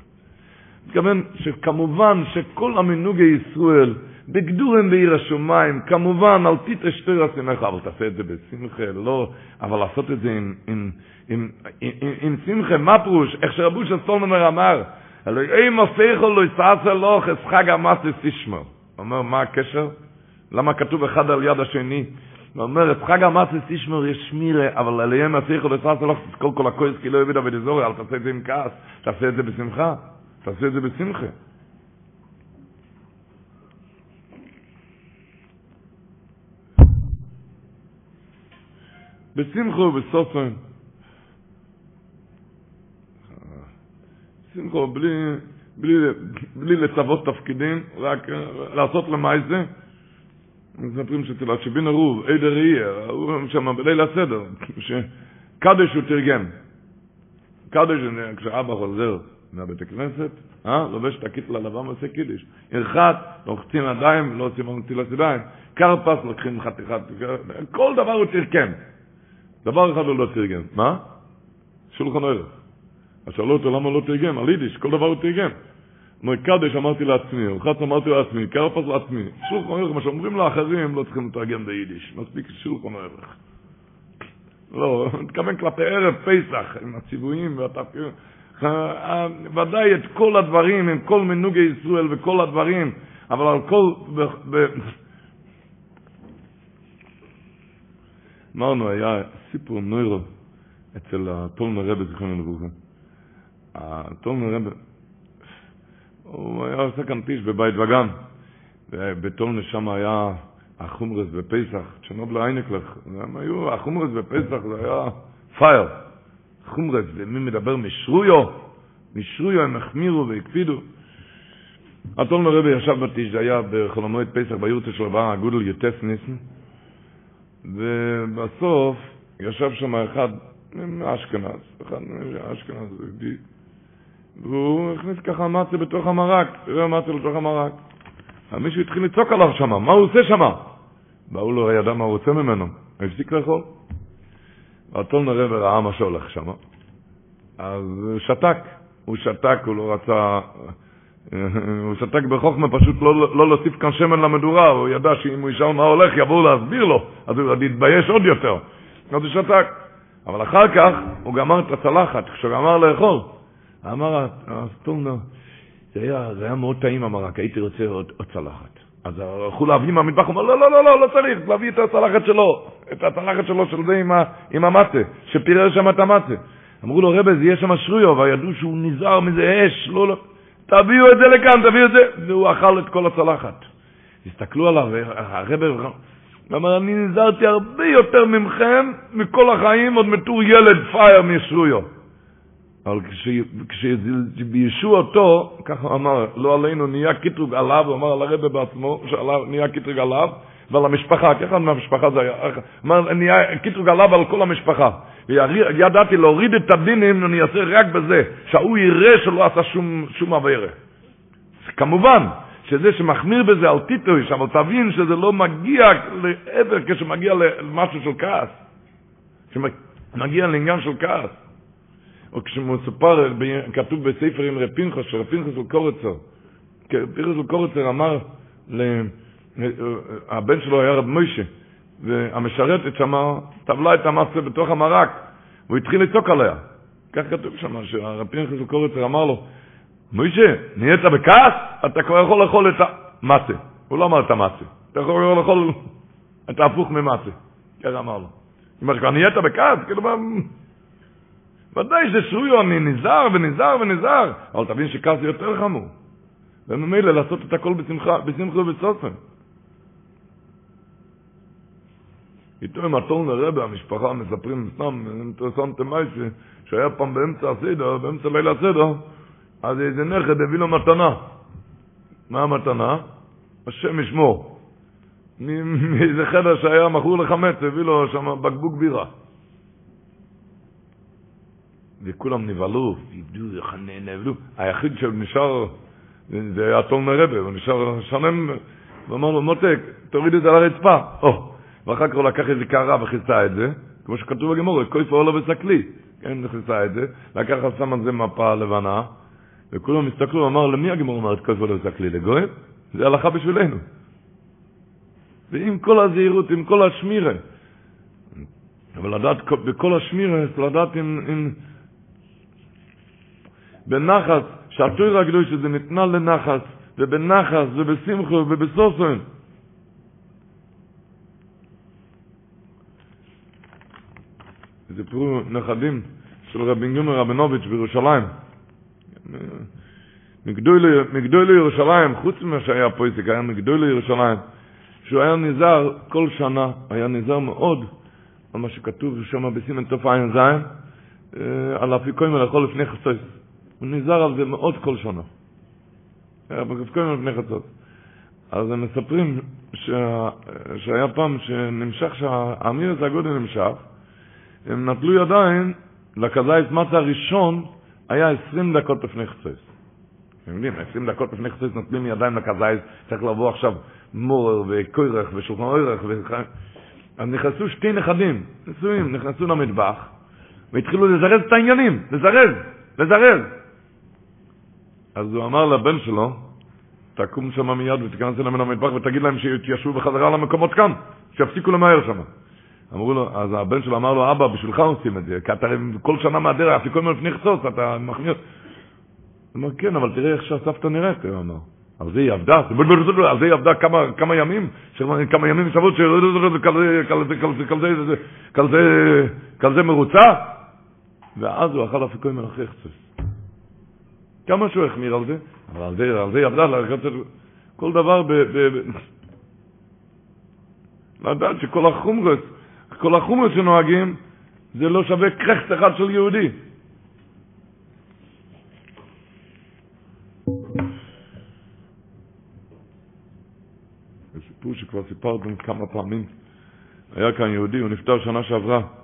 מתכוון שכמובן שכל המנוגי ישראל בגדורים בעיר השמיים, כמובן, אל תיטה שתי רסימך, אבל תעשה את זה בשמחה, לא, אבל לעשות את זה עם, עם, עם, עם, עם שמחה, מה פירוש? איך שרבו של סולמנר אמר, אלוהים הופכו לא יסעשה לו חס חג המסס תשמע. הוא אומר, מה הקשר? למה כתוב אחד על יד השני? הוא אומר, את חג המסס תשמע יש שמירה, אבל אלוהים הופכו לא יסעשה לו כל כל הכויס, כי לא יביד עבד אזורי, אל תעשה את זה עם כעס, תעשה את זה בשמחה. תעשה את זה בשמחה. בשמחו ובסופן. שמחו בלי, בלי, בלי לצוות תפקידים, רק לעשות למעשה. מספרים שאצל השבין הרוב, עדר יהיה, הוא שם בליל הסדר, שקדש הוא תרגם. קדש, כשאבא חוזר מהבית הכנסת, אה? לובש את הקיטל הלבן ועושה קידיש. ירחת, לוחצים ידיים, לא עושים נטילת ידיים. קרפס, לוקחים חתיכת, כל דבר הוא תרגם. דבר אחד הוא לא תרגם. מה? שולחן ערך. אז שאלו אותו למה לא תרגם, על יידיש, כל דבר הוא תרגם. אומר, קדש אמרתי לעצמי, רוחץ אמרתי לעצמי, קרפס לעצמי. שולחן ערך, מה שאומרים לאחרים, לא צריכים לתרגם ביידיש. מספיק שולחן ערך. לא, מתכוון כלפי ערב פסח, עם הציוויים והתפקידים. ודאי את כל הדברים, עם כל מנוגי ישראל וכל הדברים, אבל על כל... אמרנו, היה סיפור נוירו אצל הטולנר רבי, זיכרונו לברכה. הטולנר רבי, הוא היה עושה כאן טיש בבית וגן, ובטולנר שם היה החומרס בפסח, צ'נוב לאיינקלך, הם היו, החומרס בפסח זה היה פייר. חומרס, ומי מדבר משרויו, משרויו הם החמירו והקפידו. הטולנר רבי ישב בטיש, זה היה בחלומות פסח ביורצה של רבה הגודל יוטס ניסן, ובסוף ישב שם אחד מאשכנז, אחד מאשכנז יהודי, והוא הכניס ככה מצה בתוך המרק, תראה מצה לתוך המרק. מישהו התחיל לצעוק עליו שם, מה הוא עושה שם? באו לו, ידע מה הוא רוצה ממנו, הפסיק לאכול. והטון הרב ראה מה שהולך שם, אז הוא שתק, הוא שתק, הוא לא רצה, הוא שתק בחוכמה, פשוט לא, לא להוסיף כאן שמן למדורה, הוא ידע שאם הוא ישאל מה הולך, יבואו להסביר לו, אז הוא יתבייש עוד יותר. אז הוא שתק. אבל אחר כך הוא גמר את הצלחת, כשהוא גמר לאכול, אמר הסטולנר, זה היה, זה היה מאוד טעים המרק, הייתי רוצה עוד, עוד צלחת. אז הלכו להביא מהמטבח, הוא אמר, לא, לא, לא, לא, לא צריך, להביא את הצלחת שלו, את הצלחת שלו של זה עם, עם המצה, שפירר שם את המצה. אמרו לו, רבי, זה יהיה שם שרויו, וידעו שהוא נזהר מזה אש, לא, לא, תביאו את זה לכאן, תביאו את זה, והוא אכל את כל הצלחת. הסתכלו עליו, הרבי אמר, אני נזהרתי הרבה יותר ממכם, מכל החיים, עוד מתור ילד פייר משרויו. אבל כשביישו אותו, ככה אמר, לא עלינו, נהיה קיטרוג עליו, הוא אמר על הרבה בעצמו, נהיה קיטרוג עליו, ועל המשפחה, ככה מהמשפחה זה היה, אמר, נהיה קיטרוג עליו על כל המשפחה. וידעתי להוריד את הדינים, אני אעשה רק בזה, שההוא יראה שלא עשה שום, שום עבירה. כמובן, שזה שמחמיר בזה על טיטוש, אבל תבין שזה לא מגיע לעבר כשמגיע למשהו של כעס. שמגיע לעניין של כעס. או כשמסופר, כתוב בספר עם רפינחוס, שרפינחוס הוא קורצר. רפינחוס הוא קורצר אמר, הבן שלו היה רב מוישה, והמשרתת שמה טבלה את המסה בתוך המרק, והוא התחיל לצעוק עליה. כך כתוב שם, שהרפינחוס הוא קורצר אמר לו, מוישה, נהיית בכעס? אתה כבר יכול לאכול את המסה. הוא לא אמר את המסה. אתה יכול לאכול את ההפוך ממסה. ככה אמר לו. אם כבר נהיית בכעס, כאילו, ודאי ששויו, אני נזהר ונזהר ונזהר, אבל תבין שכעס יותר חמור. וממילא לעשות את הכל בשמחה, בשמחה ובסופן. איתו עם הטון הרבה, המשפחה מספרים סתם, אינטרסנטי מייסי, שהיה פעם באמצע הסדר, באמצע ליל הסדר, אז איזה נכד הביא לו מתנה. מה המתנה? השם ישמור. מאיזה חדר שהיה מכור לחמץ, הביא לו שם בקבוק בירה. וכולם נבהלו, איבדו, נבלו. היחיד שנשאר, זה היה תומר רבה, הוא נשאר שלם, הוא אמר לו, מותק, תוריד את זה על הרצפה. או, ואחר כך הוא לקח איזה קערה וכיסה את זה, כמו שכתוב בגמור, כוי פועלו וסקלי, כן, וכיסה את זה, לקח שם על זה מפה לבנה, וכולם הסתכלו, אמר, למי הגמור אומרת כוי פועלו וסקלי? לגויים? זה הלכה בשבילנו. ועם כל הזהירות, עם כל השמירה. אבל לדעת, בכל השמירה, לדעת עם, עם בנחס, שהתויר הגדול שזה ניתנה לנחס, ובנחס, ובשמחו, ובסוסון. זה פרו נכדים של רבי גימר רבינוביץ' בירושלים. מגדוי לירושלים, חוץ ממה שהיה איציק, היה מגדוי לירושלים, שהוא היה נזהר כל שנה, היה נזהר מאוד על מה שכתוב שם בסימן תע"ז, על אפיקוים לאכול לפני חצות. הוא נזהר על זה מאוד כל שנה. בקפקוים לפני חצות. אז הם מספרים שה, שהיה פעם שנמשך, שהאמיר הגודל נמשך, הם נטלו ידיים, לכזייס מצה הראשון היה 20 דקות לפני חצות. אתם יודעים, 20 דקות לפני חצות נוטלים ידיים לכזייס, צריך לבוא עכשיו מורר וקוירך ושולחן אוירך וחיים. אז נכנסו שתי נכדים, נשואים, נכנסו למטבח, והתחילו לזרז את העניינים, לזרז, לזרז. אז הוא אמר לבן שלו, תקום שם מיד ותיכנס אליהם למטבח ותגיד להם שיתיישבו בחזרה למקומות כאן, שיפסיקו למהר שם. אמרו לו, אז הבן שלו אמר לו, אבא, בשבילך עושים את זה, כי אתה כל שנה מהדרך, כל מיני לפני חצות, אתה מחמיא. הוא אמר, כן, אבל תראה איך שהסבתא נראית, הוא אמר. על זה היא עבדה, על זה היא עבדה כמה, ימים, כמה ימים שבועות שכזה מרוצה, ואז הוא אכל אפיקוי מלאכי חצות. כמה שהוא החמיר על זה, אבל על זה, על זה עבדה, כל דבר ב... ב, ב לדעת שכל החומרס, כל החומרס שנוהגים, זה לא שווה קרחט אחד של יהודי. זה סיפור שכבר סיפרתם כמה פעמים. היה כאן יהודי, הוא נפטר שנה שעברה.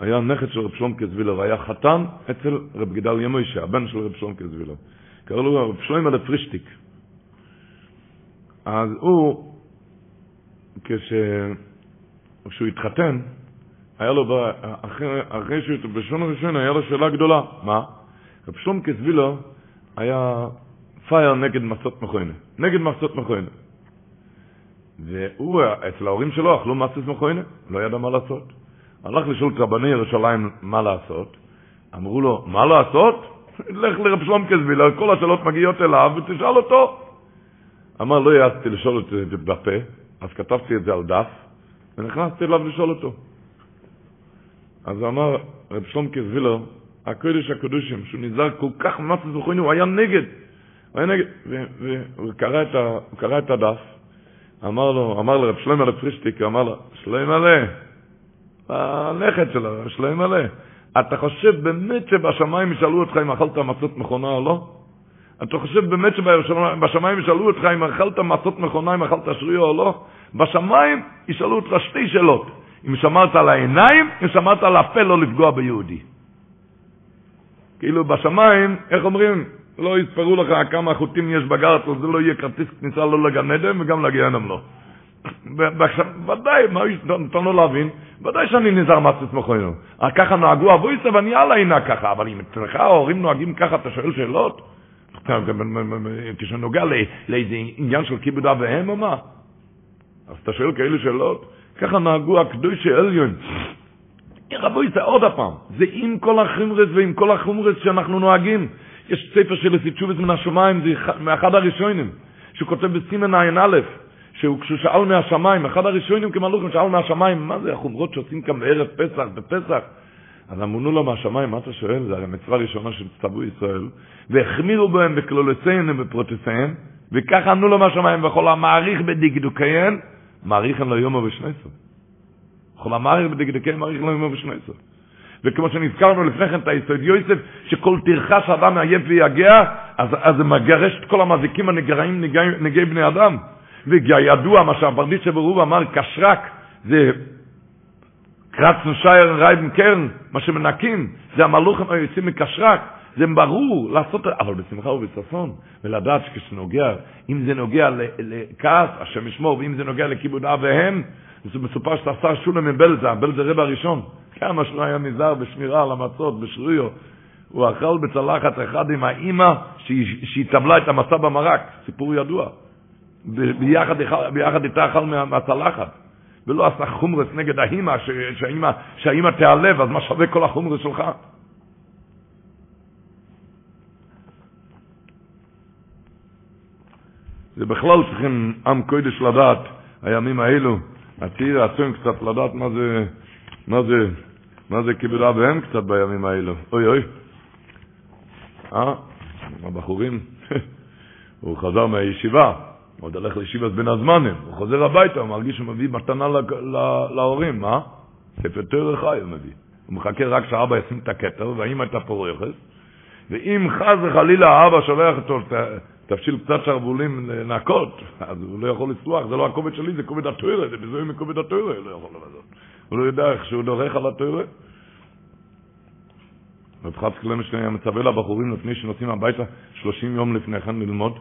היה נכד של רב שלום קזווילר, היה חתן אצל רב גדל ימוישה, הבן של רב שלום קזווילר. קראו לו רב שלום אלה פרישטיק. אז הוא, כשהוא התחתן, היה לו, אחרי, אחרי שהוא, בשון הראשון היה לו שאלה גדולה. מה? רב שלום קזווילר היה פייר נגד מסות מכוינה. נגד מסות מכוינה. והוא, אצל ההורים שלו אכלו מסות מכוינה, לא ידע מה לעשות. הלך לשאול את רבני ירושלים מה לעשות. אמרו לו, מה לעשות? לך לרב שלום קזווילר, כל השאלות מגיעות אליו ותשאל אותו. אמר, לא יעצתי לשאול את זה בפה, אז כתבתי את זה על דף, ונכנסתי אליו לשאול אותו. אז אמר, רב שלום קזווילר, הקודש הקדושים, שהוא נזהר כל כך ממצת זכוינו, הוא היה נגד. הוא היה נגד, והוא קרא את, הדף, אמר לו, אמר לרב שלמה לפרישטיק, אמר לו, שלמה מלא, הנכד שלו, שלם מלא. אתה חושב באמת שבשמיים ישאלו אותך אם אכלת מצות מכונה או לא? אתה חושב באמת שבשמיים ישאלו אותך אם אכלת מצות מכונה, אם אכלת שריו או לא? בשמיים ישאלו אותך שתי שאלות. אם שמרת על העיניים, אם שמרת על הפה לא לפגוע ביהודי. כאילו בשמיים, איך אומרים? לא יספרו לך כמה חוטים יש בגרט, זה לא יהיה כרטיס כניסה לא לגן עדן וגם לגיהנם לא. ודאי, מה נתן לו להבין? ודאי שאני נזהר מעצמס מכוינו. ככה נהגו אבויסה ואני הלאה אינה ככה, אבל אם אצלך ההורים נוהגים ככה, אתה שואל שאלות? כשנוגע לאיזה עניין של כיבוד אב ואם או מה? אז אתה שואל כאלה שאלות? ככה נהגו הקדוש עליון. רבויסה, עוד הפעם, זה עם כל החומרס ועם כל החומרס שאנחנו נוהגים. יש ספר של תשובס מן השמיים, זה מאחד הראשונים, שהוא כותב בסימן ע"א. כשהוא שאל מהשמיים, אחד הראשונים כמלוכים שאל מהשמיים, מה זה החומרות שעושים כאן בערב פסח, בפסח? אז אמרו לו מהשמיים, מה אתה שואל? זה הרי מצווה ראשונה של צטבו ישראל, והחמירו בהם בכלולותיהם ובפרוטסיהם, וככה ענו לו מהשמיים, וכל המעריך בדקדוקיהם, מעריכם לו יומו ושנסו. כל המעריך בדקדוקיהם, מעריך לו יומו ושנסו. וכמו שנזכרנו לפני כן את היסוד יוסף, שכל טרחה שאדם עייף ויגע, אז, זה מגרש את כל המזיקים הנגרעים נגעי, נגעי בני אדם. וידוע מה שהברדיצ'ה ברוב אמר, קשרק, זה קרצן שייר רייבן קרן, מה שמנקים, זה המלוכים היוצאים מקשרק, זה ברור לעשות, אבל בשמחה ובששון, ולדעת שכשנוגע, אם זה נוגע לכעס, השם ישמור, ואם זה נוגע לכיבוד אב והם, זה מסופר שעשה שולם מבלזה, בלזה רבע הראשון, כמה שהוא היה נזהר בשמירה על המצות, בשרויו, הוא אכל בצלחת אחד עם האימא שהיא טבלה את המצה במרק, סיפור ידוע. ביחד, ביחד איתה אכל מהצלחת. ולא עשה חומרס נגד האימא, שהאימא, שהאימא תיעלב, אז מה שווה כל החומרס שלך? זה בכלל צריכים עם קודש לדעת, הימים האלו, הצעיר רצון קצת לדעת מה זה, מה זה, מה זה כיבוד אב והם קצת בימים האלו. אוי אוי. אה? הבחורים, הוא חזר מהישיבה, עוד הולך לישיבת בין הזמנים, הוא חוזר הביתה, הוא מרגיש שהוא מביא מתנה להורים, מה? ספר תרא חי הוא מביא. הוא מחכה רק שאבא ישים את הכתר, והאמא את הפורחת, ואם חס וחלילה האבא שולח אותו, תבשיל קצת שרוולים לנקות, אז הוא לא יכול לסלוח, זה לא הכובד שלי, זה כובד התוירה, זה בזוי מכובד התוירה, הוא לא יכול לבזות. הוא לא יודע איך שהוא דורך על התוירה. רב חצקי למשטיין היה מצווה לבחורים לפני שנוסעים הביתה 30 יום לפני כן ללמוד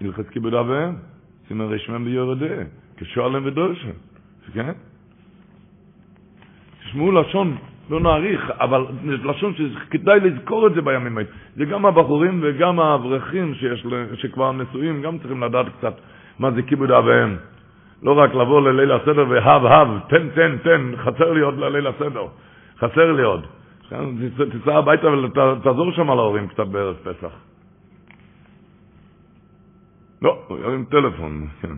הלכס כיבוד אביהם, סימן רשמם ביורדה, כשואלם ודורשם, כן? תשמעו לשון, לא נאריך, אבל לשון שכדאי לזכור את זה בימים האלה. זה גם הבחורים וגם האברכים שיש, שכבר נשואים, גם צריכים לדעת קצת מה זה כיבוד אביהם. לא רק לבוא לליל הסדר והב הב, תן תן תן, חסר לי עוד לליל הסדר, חסר לי עוד. תצא הביתה ותעזור שם להורים קצת בערב פסח. לא, הוא ירים טלפון, כן.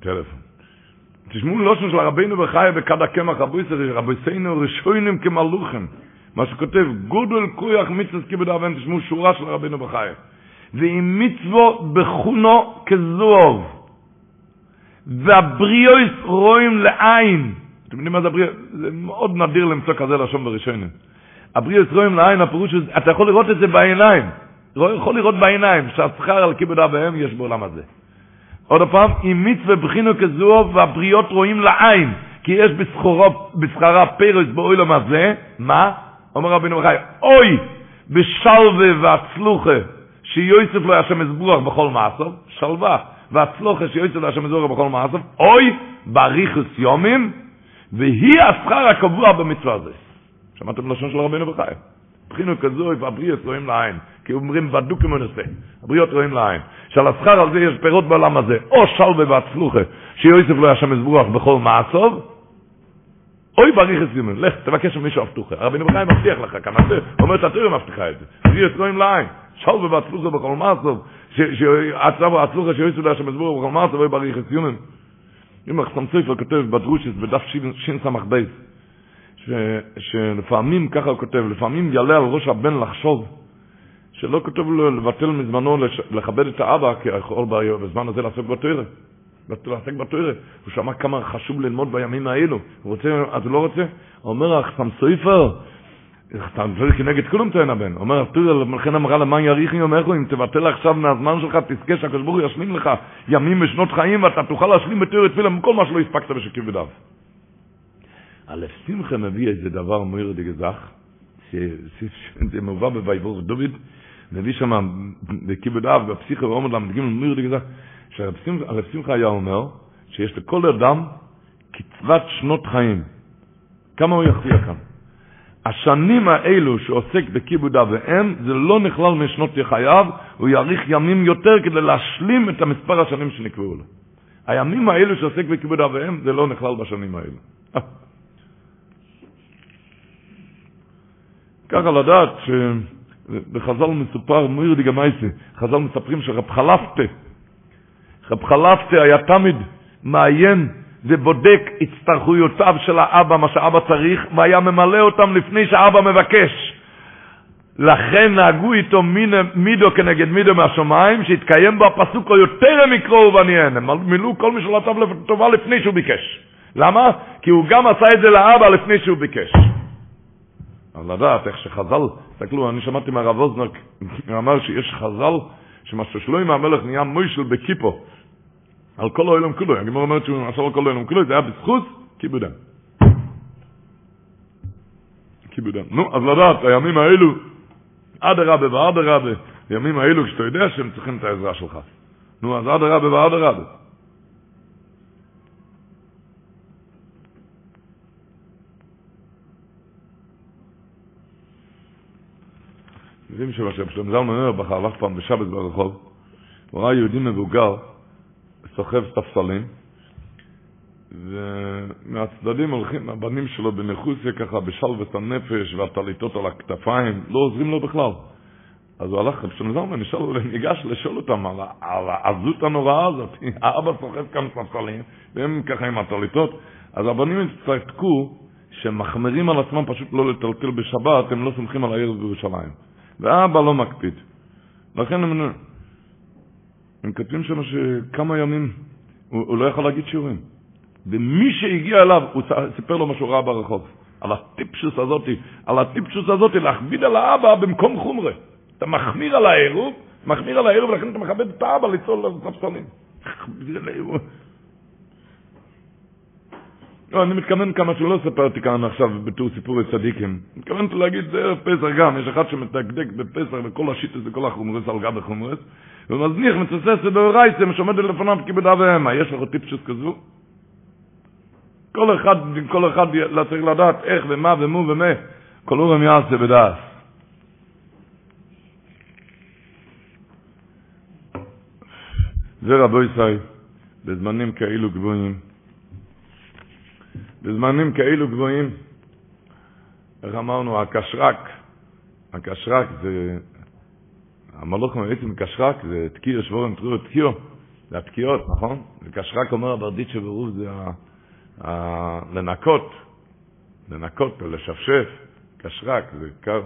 טלפון. תשמעו לושן של רבינו בחי בכד הקמח רבי רביסנו רשוינים כמלוכם. מה שכותב, גודל כויח מצווה כיבוד אבן, תשמעו שורה של רבינו בחי. ועם מצוו בחונו כזוב. והבריאוס רואים לעין. אתם יודעים מה זה הבריאוס? זה מאוד נדיר למצוא כזה לשון בראשונים. הבריאוס רואים לעין, הפירוש אתה יכול לראות את זה בעיניים. יכול לראות בעיניים שהשכר על כיבוד אביהם יש בעולם הזה. עוד פעם, עם מצווה בחינו כזו והבריות רואים לעין, כי יש בשכרה פרס באוילום הזה, מה? אומר רבינו בחי, אוי, בשלווה והצלוחה, שיוסף לו השם מזבוח בכל מעשוב, שלווה, והצלוחה שיוסף לו השם מזבוח בכל מעשוב, אוי, בריחוס יומים, והיא השכר הקבוע במצווה הזה. שמעתם לשון של רבינו בחי? בחינו כזו, והבריות רואים לעין. כי אומרים בדוק מנסה, הבריות רואים לעין. שעל השכר על זה יש פירות בעולם הזה, או שלווה והצלוחה, שיוסף לא ישם מזבוח בכל מעשוב, אוי בריך את לך תבקש ממישהו אבטוחה. הרבי נבחי מבטיח לך כאן, אומר את התיאור מבטיחה את זה. הבריות רואים לעין, שלווה והצלוחה בכל מעשוב, הצלוחה שיוסף לא ישם מזבוח בכל מעשוב, אוי בריך את יומן. אם אחסם סופר כותב בדרושס בדף שין סמך בייס, שלפעמים, ככה הוא כותב, לפעמים יעלה על ראש הבן לחשוב שלא כתוב לו לבטל מזמנו לכבד את האבא, כי יכול בזמן הזה לעסוק בתוירה. לעסק בתוירה. הוא שמע כמה חשוב ללמוד בימים האלו. הוא רוצה, אז הוא לא רוצה? אומר, אחסם סויפר, אחסם סויפר כנגד כולם טוען הבן. אומר, התוירה, לכן אמרה למען יריחי יומך, אם תבטל עכשיו מהזמן שלך, תזכה שהקדוש ברוך הוא ישלים לך ימים ושנות חיים, ואתה תוכל להשלים בתוירה תפילה מכל מה שלא הספקת בשקיב ודף. א' שמחה מביא איזה דבר מויר דגזך, שזה מובא בויבור דוד, מביא שם בכיבוד אב, בפסיכו ועומד למדגים למיר דגזך, שהרב שמחה היה אומר, שיש לכל אדם קצבת שנות חיים. כמה הוא יחזיר כאן? השנים האלו שעוסק בכיבוד אב ואם, זה לא נכלל משנות חייו, הוא יאריך ימים יותר כדי להשלים את המספר השנים שנקבעו לו. הימים האלו שעוסק בכיבוד אב ואם, זה לא נכלל בשנים האלו. ככה לדעת שבחז"ל מסופר מויר דגמייסי, חז"ל מספרים שרב חלפתה, רב חלפתה היה תמיד מעיין ובודק הצטרכויותיו של האבא, מה שאבא צריך, והיה ממלא אותם לפני שאבא מבקש. לכן נהגו איתו מידו כנגד מידו מהשמיים, שהתקיים בו הפסוק או יותר הם יקראו ובניהן. הם מילאו כל מי שלטב טובה לפני שהוא ביקש. למה? כי הוא גם עשה את זה לאבא לפני שהוא ביקש. אז לדעת איך שחז"ל, תסתכלו, אני שמעתי מהרב אוזנר, אמר שיש חז"ל, שמה ששלוים המלך נהיה מוישל בקיפו, על כל העולם כולו, הגמור אומרת שהוא עשה על כל העולם כולו, זה היה בזכות כיבודם. כיבודם. נו, אז לדעת, הימים האלו, אדרבה ואדרבה, הימים האלו, כשאתה יודע שהם צריכים את העזרה שלך. נו, אז אדרבה ואדרבה. יודעים שמה ששלום זלמן אוירבך הלך פעם בשבת ברחוב, הוא ראה יהודי מבוגר, סוחב ספסלים, ומהצדדים הולכים הבנים שלו בנחוסיה ככה בשלוות הנפש והטליטות על הכתפיים, לא עוזרים לו בכלל. אז הוא הלך, רב זלמן, ניגש לשאול אותם על, העזות הנוראה הזאת. האבא סוחב כאן ספסלים, והם ככה עם הטליטות. אז הבנים הצטרקו שמחמירים על עצמם פשוט לא לטלטל בשבת, הם לא סומכים על העיר בירושלים. ואבא לא מקפיד. לכן הם, הם כותבים שם שכמה ימים הוא, הוא לא יכול להגיד שיעורים. ומי שהגיע אליו, הוא סיפר לו מה שהוא ראה ברחוב. על הטיפשוס הזאתי, על הטיפשוס הזאתי להכביד על האבא במקום חומרה. אתה מחמיר על העירוב, מחמיר על העירוב, ולכן אתה מכבד את האבא לצלול לספסלים. לא, אני מתכוון כמה שלא ספרתי כאן עכשיו בתור סיפורי צדיקים. מתכוון להגיד, זה ערב פסח גם, יש אחד שמתקדק בפסח וכל השיטס וכל החומרס על גב החומרס, ומזניח מתסס בדאורייסם שעומד לפניו כיבדה והמה. יש לך טיפשוס כזו? כל אחד, כל אחד צריך לדעת איך ומה ומו ומה. כל אורם יעשה בדעת. זה רבו ישראל, בזמנים כאלו גבוהים. בזמנים כאלו גבוהים, איך אמרנו, הקשרק, הקשרק זה, המלוך בעצם קשרק זה תקיר שבורם תראו תקיעו, זה התקיעות, נכון? וקשרק אומר הברדית שברוב זה ה, ה, לנקות, לנקות או לשפשף, קשרק זה קר.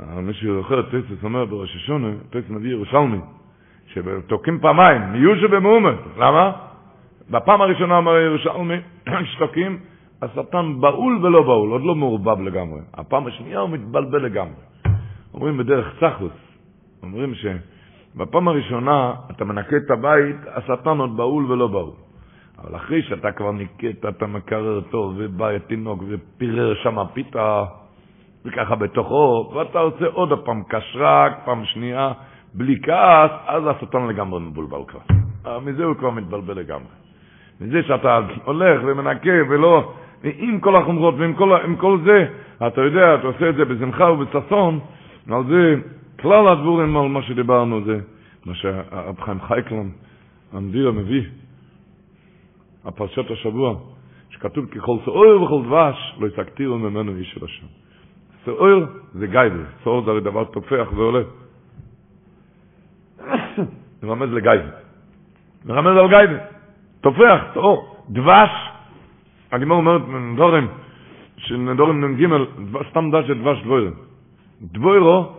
מי שזוכר, טקסס אומר בראש השונה, טקסס מביא ירושלמי, שתוקעים פעמיים, מיושע במאומת, למה? בפעם הראשונה אמר ירושלמי, שתוקעים, השטן בהול ולא בהול, עוד לא מעורבב לגמרי. הפעם השנייה הוא מתבלבל לגמרי. אומרים בדרך צחוס, אומרים שבפעם הראשונה אתה מנקה את הבית, השטן עוד בהול ולא בהול. אבל אחרי שאתה כבר ניקית, אתה מקרר טוב, ובא תינוק ופירר שם פיתה, וככה בתוכו, ואתה עושה עוד פעם קשרק, פעם שנייה, בלי כעס, אז השטן לגמרי מבולבל כבר. מזה הוא כבר מתבלבל לגמרי. מזה שאתה הולך ומנקה ולא, עם כל החומרות ועם כל, כל זה, אתה יודע, אתה עושה את זה בשמחה ובששון, על זה כלל הדבורים על מה שדיברנו, זה מה שהרב חיים חייקלן, הנביא מביא, הפרשת השבוע, שכתוב ככל סעור וכל דבש, לא יסקתירו ממנו איש של השם. סעור זה גייבר, סעור זה הרי דבר תופח ועולה. מרמז לגייבר. מרמז על גייבר. תופח, טהור, דבש, הגמר אומרת נדורם, שנדורם נ"ג, סתם דש דבש דבוירם. דבוירו,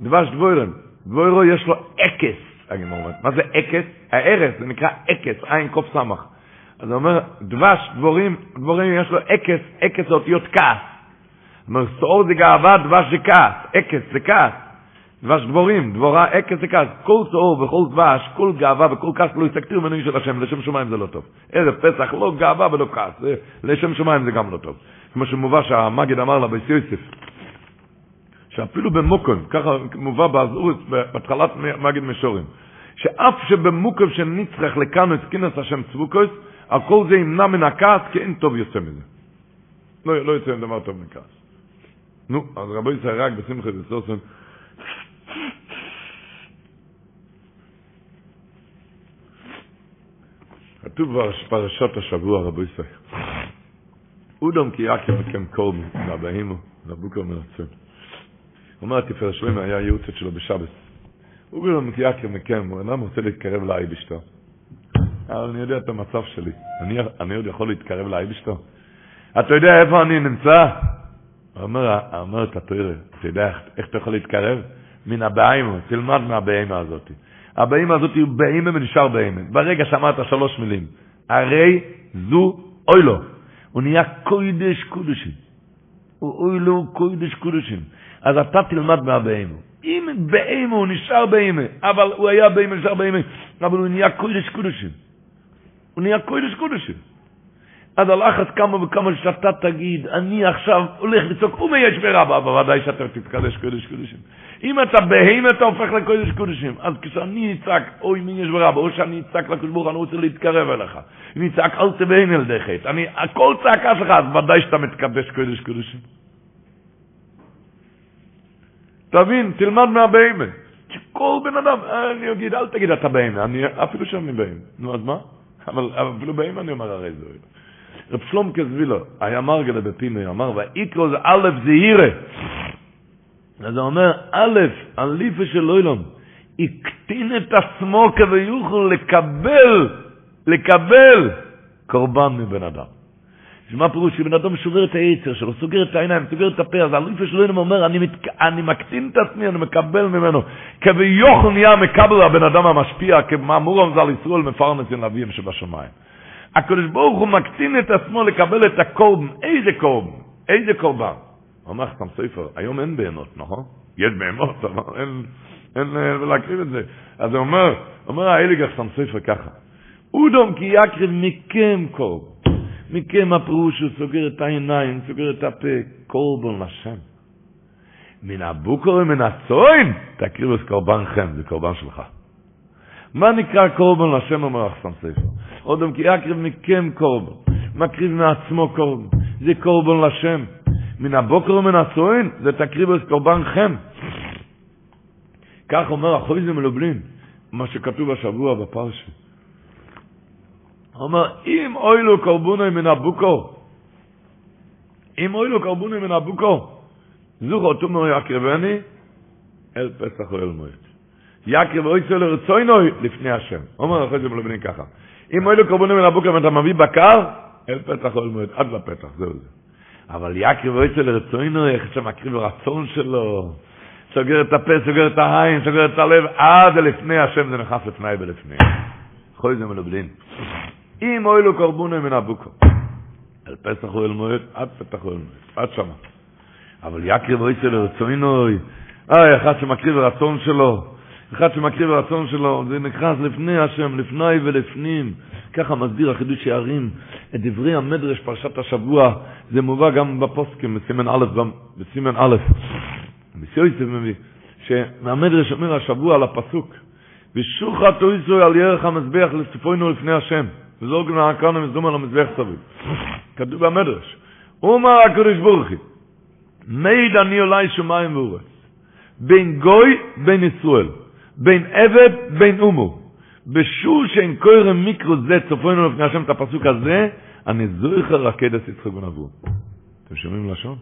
דבש דבוירם. דבוירו יש לו אקס, הגמר אומרת. מה זה אקס? הארס, זה נקרא אקס, עין קוף סמך. אז הוא אומר, דבש, דבורים, דבורים יש לו אקס, אקס זה אותיות כעס. זאת אומרת, סעור זה גאווה, דבש זה כעס, אקס זה כעס. דבש דבורים, דבורה עקס וכעס, כל צהור וכל דבש, כל גאווה וכל כעס לא יסתכתיר מנוי של השם, לשם שמיים זה לא טוב. ערב פסח לא גאווה ולא כעס, לשם שמיים זה גם לא טוב. כמו שמובא שהמגיד אמר לבית יוסף, שאפילו במקום, ככה מובא באזהרות, בהתחלת מגיד מישרים, שאף שבמקום שנצרך לקנא קנאת השם צבאות, הכל זה ימנע מן הכעס, כי אין טוב יוצא מזה. לא, לא יוצא דבר טוב מכעס. נו, אז רבי ישראל רק בשמחה וששון, כתוב בפרשת השבוע, רבו ישראל. אודם כי יקי מכם קורמי, מהבהימו, נבוקר מנצל. אומר התפאר שלמה, היה ייעוצת שלו בשבס. אודם כי יקי מכם, הוא אינם רוצה להתקרב לאייבשתו. אבל אני יודע את המצב שלי. אני, אני עוד יכול להתקרב לאייבשתו? אתה יודע איפה אני נמצא? הוא אומר, אומר את התואר, אתה יודע איך אתה יכול להתקרב? מן הבהימה, תלמד מהבהימה הזאת. הבהימה הזאת היא בהימה ונשאר בהימה. ברגע שאמרת שלוש מילים, הרי זו אוי לו, הוא נהיה קוידש קודשים. הוא אוי לו קוידש קודשים. אז אתה תלמד מהבהימה. אם בהימה הוא נשאר בהימה, אבל הוא היה בהימה, נשאר בהימה, אבל הוא נהיה קוידש קודשים. הוא נהיה קוידש קודשים. על אחת כמה וכמה שאתה תגיד, אני עכשיו הולך לצעוק, ומי יש ברבה, בוודאי שאתה תתקדש קודש קודשים. אם אתה בהמה אתה הופך לקודש קודשים. אז כשאני אצעק, אוי מי יש ברבה, או שאני אצעק לקודש ברוך אני רוצה להתקרב אליך. אם אצעק אל תבהן אל דחת, אני, הכל צעקה שלך, אז ודאי שאתה מתקדש קודש קודשים. תבין, תלמד מהבהמה. כל בן אדם, אני אגיד, אל תגיד אתה בהמה, אני אפילו שאני בהמה. נו, אז מה? אבל אפילו בהמה אני אומר הרי זה. רב שלום כזבילו, היה מרגלה בפינוי, אמר, ויקרו זה א' זהירה. אז הוא אומר, א', הליפה של אילון, הקטין את עצמו כדי יוכל לקבל, לקבל קורבן מבן אדם. מה פירוש? שבן אדם שובר את היצר שלו, סוגר את העיניים, סוגר את הפה, אז הליפה של אילון אומר, אני, מת, אני מקטין את עצמי, אני מקבל ממנו. כביכול נהיה מקבל הבן אדם המשפיע, כמאמור המזל ישראל מפרנס עם אביהם שבשמיים. הקדוש ברוך הוא מקטין את עצמו לקבל את הקורבן. איזה קורבן? איזה קורבן? אומר סתם ספר, היום אין בהמות, נכון? יש בהמות, אבל אין, אין אין להקריב את זה. אז הוא אומר, אומר האליגר סתם ספר ככה, אודום כי יקריב מכם קורבן. מכם הפירוש הוא סוגר את העיניים, סוגר את הפה, קורבן לשם. מן הבוקר ומן הצוין, תקריב את קורבנכם, זה קורבן שלך. מה נקרא קורבן לשם, אומר אחסם ספר? אודם כי יקריב מכם קורבן, מקריב מעצמו קורבן, זה קורבן לשם. מן הבוקר ומן הצוין, זה תקריב את קורבנכם. כך אומר החויזה מלובלין, מה שכתוב השבוע בפרשה. הוא אומר, אם אוילו קורבונוי מן הבוקו, אם אוילו קורבונוי מן הבוקו, זוך אותו מר יקרבני, אל פסח או אל מועד. יקרב אוי צו לרצוינוי לפני השם. אומר אחרי זה מלבנים ככה. אם אוילו קורבונוי מן הבוקו ואתה מביא בקר, אל פסח או אל מועד, עד לפתח, זהו זה. אבל יקרב אוי צו לרצוינוי, איך שמקריב רצון שלו, סוגר את הפה, סוגר את העין, סוגר את הלב, עד לפני השם זה נכנס לפני ולפני. חוי זה מלבנים. אם אוי לו קורבונו מן הבוקו. אל פסח או אל מועד, עד פתח או אל מועד, עד שמה. אבל יקריב אוי של רצוינוי, אה, אחד שמקריב רצון שלו, אחד שמקריב רצון שלו, זה נכנס לפני השם, לפני ולפנים. ככה מסביר החידוש הערים את דברי המדרש, פרשת השבוע, זה מובא גם בפוסקים, בסימן א', בסימן א', בסיויסף מביא, שהמדרש אומר השבוע על הפסוק, ושוחת אויסוי על ירך המזבח לצפוינו לפני השם. וזוג נעקנו מזדום על המזבח סביב. כתוב במדרש, אומר הקדוש ברוך הוא, מיד אני אולי שמיים ואורץ, בין גוי בין ישראל, בין עבד בין אומו, בשול שאין קוירם מיקרו זה צופוינו לפני השם את הפסוק הזה, אני זוכר רקדת יצחק בן אברום. אתם שומעים לשון?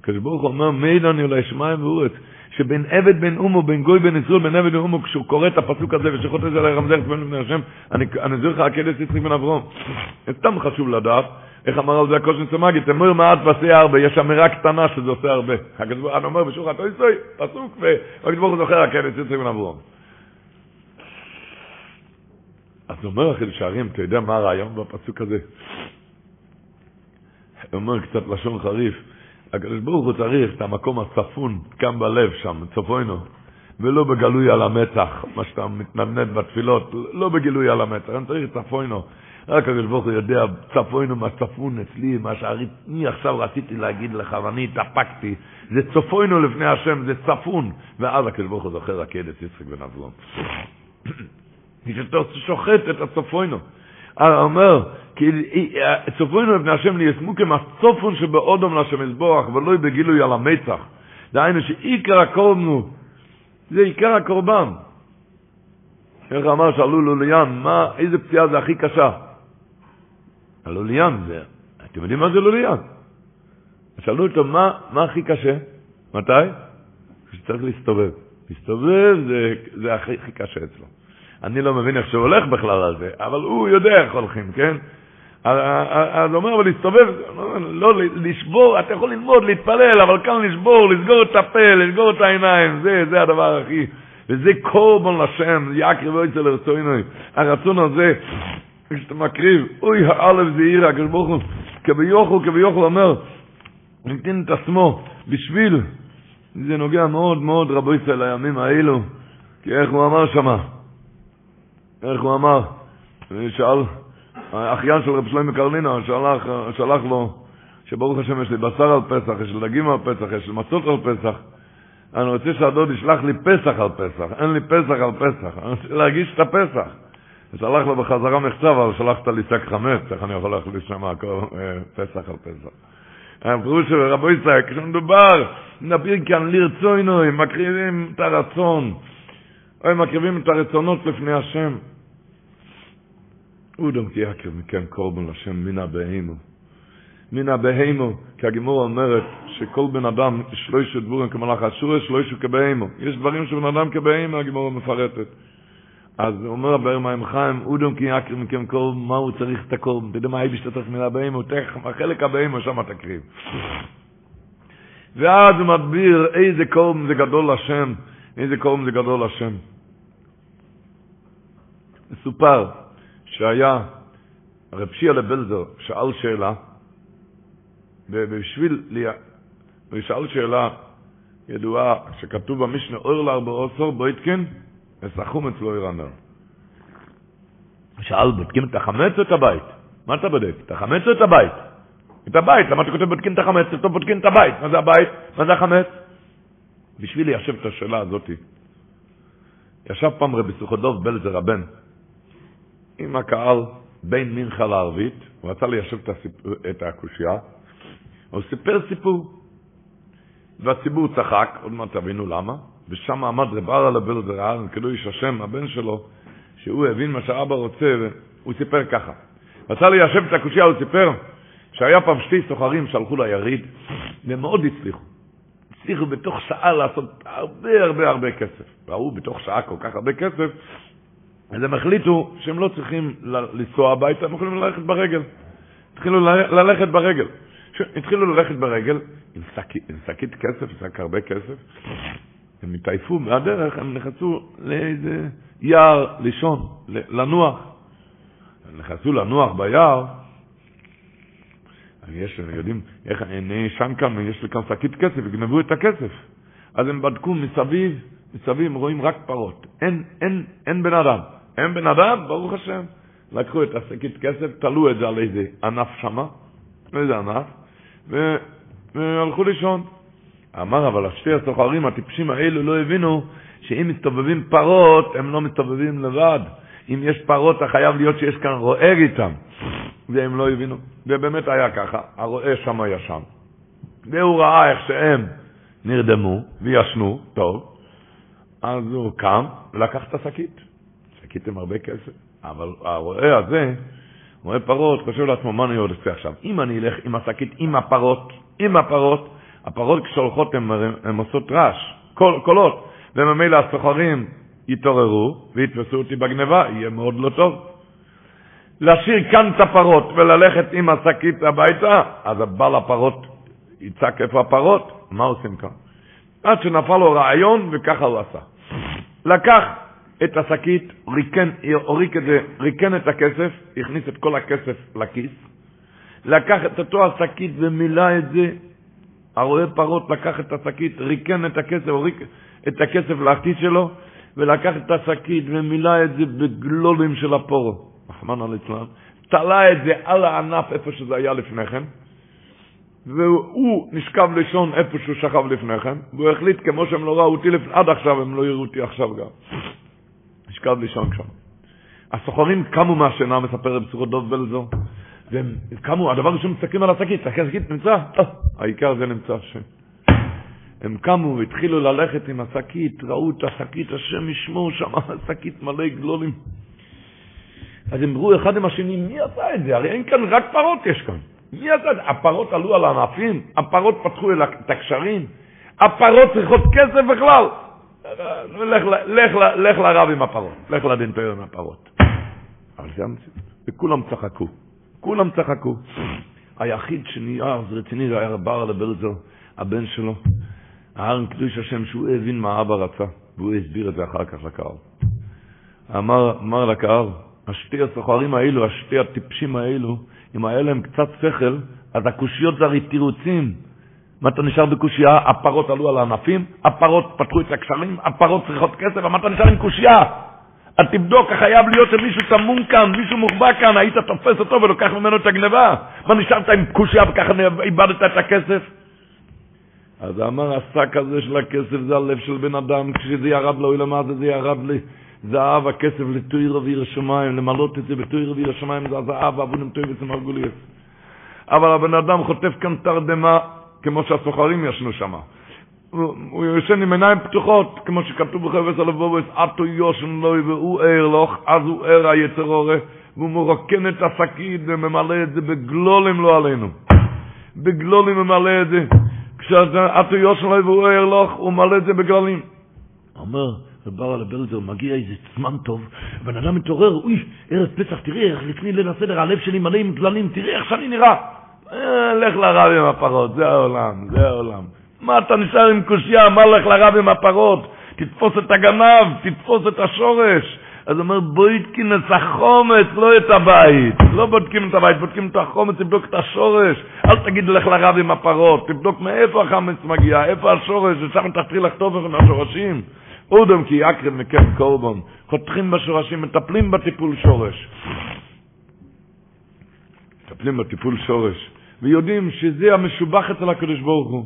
הקדוש ברוך הוא אומר, מיד אני אולי שמיים ואורץ, שבין עבד בין אומו, בין גוי בין ישראל, בין עבד בין אומו, כשהוא קורא את הפסוק הזה ושחוט את זה לרמזר צבן לפני השם, אני, אני זוכר הקדש יצחק בן אברום. סתם חשוב לדעת, איך אמר על זה הקושן סמגי, תמר מעט ועשה הרבה, יש אמירה קטנה שזה עושה הרבה. אני אומר בשוחת אוי פסוק, והקדוש ברוך הוא זוכר הקדש יצחק בן אברום. אז אומר החידוש הערים, אתה יודע מה הרעיון בפסוק הזה? הוא אומר קצת לשון חריף, הקדוש ברוך הוא צריך את המקום הצפון כאן בלב שם, צפוינו, ולא בגלוי על המצח, מה שאתה מתנדנד בתפילות, לא בגילוי על המצח, אני צריך צפוינו. רק הקדוש ברוך הוא יודע, צפוינו מה צפון אצלי, מה שאני עכשיו רציתי להגיד לך ואני התאפקתי, זה צפוינו לפני השם, זה צפון, ואז הקדוש ברוך הוא זוכר הקדש יצחק בן אברום. כשאתה שוחט את הצפוינו. אומר, כי צופוינו לבני השם ליסמו כמצופון שבאודום לשם יזבוח, ולא בגילוי על המצח. דהיינו שעיקר הקורבן זה עיקר הקורבן. איך אמר שאלו לוליין, מה, איזה פציעה זה הכי קשה? הלוליין זה, אתם יודעים מה זה לוליין? שאלו אותו, מה, מה הכי קשה? מתי? כשצריך להסתובב. להסתובב זה, זה הכי, הכי קשה אצלו. אני לא מבין איך שהוא הולך בכלל על זה, אבל הוא יודע איך הולכים, כן? אז הוא אומר, אבל להסתובב, לא, לשבור, אתה יכול ללמוד, להתפלל, אבל כאן לשבור, לסגור את הפה, לסגור את העיניים, זה, זה הדבר הכי, וזה קורבן לשם, יקריב אויצה לרצוינוי. הרצון הזה, כשאתה מקריב, אוי, האלף זה עיר, הקדוש ברוך הוא, כביכול, כביכול אומר, נתן את עצמו, בשביל, זה נוגע מאוד מאוד רבו ישראל לימים האלו, כי איך הוא אמר שמה, איך הוא אמר, שאל, האחיין של רב שלמה קרלינה שלח, שלח לו, שברוך השם יש לי בשר על פסח, יש לי דגים על פסח, יש לי מצות על פסח. אני רוצה שהדוד ישלח לי פסח על פסח, אין לי פסח על פסח, אני רוצה להרגיש את הפסח. ושלח לו בחזרה מחצב, אבל שלחת לי שק חמץ, איך אני יכול להחליט שם פסח על פסח. הפירוש של רבו כשמדובר, נביר כאן לרצוינו, מקריבים את הרצון, הם מקריבים את הרצונות לפני השם. אודם כי יקר מכם קורבן לשם מן הבהימו. מן הבהימו, כי הגימור אומרת שכל בן אדם, שלושה דבורים כמלאך אסור, שלושה כבהימו. יש דברים שבן אדם כבהימו, הגימור מפרטת. אז אומר הבאר מים חיים, אודם כי יקר מכם קורבן, מה הוא צריך את הקורבן? אתה יודע מה, היביש תתך מן הבהימו, תכף, החלק הבהימו, שם תקריב. ואז הוא מדביר איזה קורבן זה גדול לשם, איזה קורבן זה גדול לשם. מסופר שהיה רב שיעה לבלזר שאל שאלה, ובשביל, הוא שאל שאלה ידועה שכתוב במשנה אור לארבע עשר בויטקין וסחום אצלו ירנר. שאל, בודקים את החמץ או את הבית? מה אתה בודק? את החמץ או את הבית? את הבית, למה אתה כותב בודקים את החמץ? אתה בודקים את הבית. מה זה הבית? מה זה החמץ? בשביל ליישב את השאלה הזאת, ישב פעם רבי סוכדוב בלזר הבן, עם הקהל בין מנחה לערבית, הוא רצה ליישב את, הסיפור, את הקושייה, הוא סיפר סיפור, והציבור צחק, עוד מעט תבינו למה, ושם עמד רב ארה לבלזר, אהרן קדוש השם, הבן שלו, שהוא הבין מה שאבא רוצה, והוא סיפר ככה. רצה ליישב את הקושייה, הוא סיפר שהיה פעם שתי סוחרים שהלכו ליריד, והם מאוד הצליחו. הצליחו בתוך שעה לעשות הרבה הרבה הרבה כסף. ראו בתוך שעה כל כך הרבה כסף, אז הם החליטו שהם לא צריכים לנסוע הביתה, הם יכולים ללכת ברגל. התחילו ללכת ברגל. התחילו ללכת ברגל עם שקית כסף, שק הרבה כסף. הם התעייפו מהדרך, הם נכנסו לאיזה יער לישון, לנוח. הם נכנסו לנוח ביער, יש, יודעים, איך אני שם כאן, יש לי כאן שקית כסף, יגנבו את הכסף. אז הם בדקו מסביב, מסביב רואים רק פרות. אין, אין, אין בן אדם. אין בן אדם, ברוך השם. לקחו את השקית כסף, תלו את זה על איזה ענף שמה, איזה ענף, ו... והלכו לישון. אמר, אבל השתי הסוחרים הטיפשים האלו לא הבינו שאם מסתובבים פרות, הם לא מסתובבים לבד. אם יש פרות, חייב להיות שיש כאן רועה איתם. והם לא הבינו. ובאמת היה ככה, הרועה שם ישן. והוא ראה איך שהם נרדמו וישנו, טוב, אז הוא קם ולקח את השקית. שקית עם הרבה כסף. אבל הרועה הזה, רואה פרות, חושב לעצמו, מה אני עוד עושה עכשיו? אם אני אלך עם השקית, עם הפרות, עם הפרות, הפרות כשהולכות הן עושות רעש, קול, קולות, וממילא הסוחרים יתעוררו ויתפסו אותי בגניבה, יהיה מאוד לא טוב. להשאיר כאן את הפרות וללכת עם השקית הביתה, אז הבעל הפרות יצעק איפה הפרות, מה עושים כאן? עד שנפל לו רעיון וככה הוא עשה. לקח את השקית, ריקן, הוריק את זה, ריקן את הכסף, הכניס את כל הכסף לכיס, לקח את אותו השקית ומילא את זה, הרואה פרות לקח את השקית, ריקן את הכסף, הוריק את הכסף לכיס שלו, ולקח את השקית ומילא את זה בגלולים של הפורו, רחמנא ליצלן, תלה את זה על הענף איפה שזה היה לפני כן, והוא נשכב לישון איפה שהוא שכב לפני כן, והוא החליט, כמו שהם לא ראו אותי עד עכשיו, הם לא יראו אותי עכשיו גם. נשכב לישון שם. הסוחרים קמו מהשינה, מספר רב סורות דוב בלזו, והם קמו, הדבר ראשון מסתכלים על השקית, השקית נמצא, אה, העיקר זה נמצא שם. הם קמו והתחילו ללכת עם השקית, ראו את השקית, השם ישמור שם, השקית מלא גלולים. אז הם אמרו אחד עם השני, מי עשה את זה? הרי אין כאן, רק פרות יש כאן. מי עשה את זה? הפרות עלו על הענפים, הפרות פתחו את הקשרים, הפרות צריכות כסף בכלל. לך, לך, לך לרב עם הפרות, לך לדין תויר עם הפרות. אבל זה המציאות. וכולם צחקו, כולם צחקו. היחיד שנהיה אז רציני זה היה רבר לבלזר, הבן שלו, הארן קדוש השם, שהוא הבין מה אבא רצה, והוא הסביר את זה אחר כך לקהל. אמר, אמר לקהל, השתי הסוחרים האלו, השתי הטיפשים האלו, אם היה להם קצת שכל, אז הקושיות זה הרי תירוצים. מה אתה נשאר בקושייה? הפרות עלו על הענפים, הפרות פתחו את הקשרים, הפרות צריכות כסף, מה אתה נשאר עם קושייה? תבדוק, חייב להיות שמישהו טמון כאן, מישהו מוחבא כאן, היית תופס אותו ולוקח ממנו את הגניבה. מה, נשארת עם קושייה וככה איבדת את הכסף? אז אמר, השק הזה של הכסף זה הלב של בן אדם, כשזה ירד לו, למה זה ירד לי? זהב הכסף לתויר אוויר השמיים, למלות את זה בתויר אוויר השמיים, זה הזהב, אבונים תויר וצמר גוליאס. אבל הבן אדם חוטף כאן תרדמה, כמו שהסוחרים ישנו שם. הוא ישן עם עיניים פתוחות, כמו שכתוב בחברס הלבובס, עטו יושן לוי והוא ער לוך, אז הוא ער היצר הורה, והוא מרוקן את השקית וממלא את זה בגלולים לא עלינו. בגלולים ממלא את זה. כשעטו יושן לוי והוא ער לוך, הוא מלא את זה בגללים. אומר, ובא על הבלזר, מגיע איזה זמן טוב, בן אדם מתעורר, אוי, ערב פסח, תראה איך לפני ליל הסדר, הלב שלי מלא עם גללים, תראה איך שאני נראה. אה, לך לרב עם הפרות, זה העולם, זה העולם. מה אתה נשאר עם קושייה, מה לך לרב עם הפרות? תתפוס את הגנב, תתפוס את השורש. אז אומר, בואי תקין את החומץ, לא את הבית. לא בודקים את הבית, בודקים את החומץ, תבדוק את השורש. אל תגיד לך לרב עם הפרות, תבדוק מאיפה החמץ מגיע, איפה השורש, ושם תתחיל לכתוב עם השורשים. אודם כי יקרב מקם קורבון. חותכים בשורשים, מטפלים בטיפול שורש. מטפלים בטיפול שורש. ויודעים שזה המשובח אצל הקדוש ברוך הוא.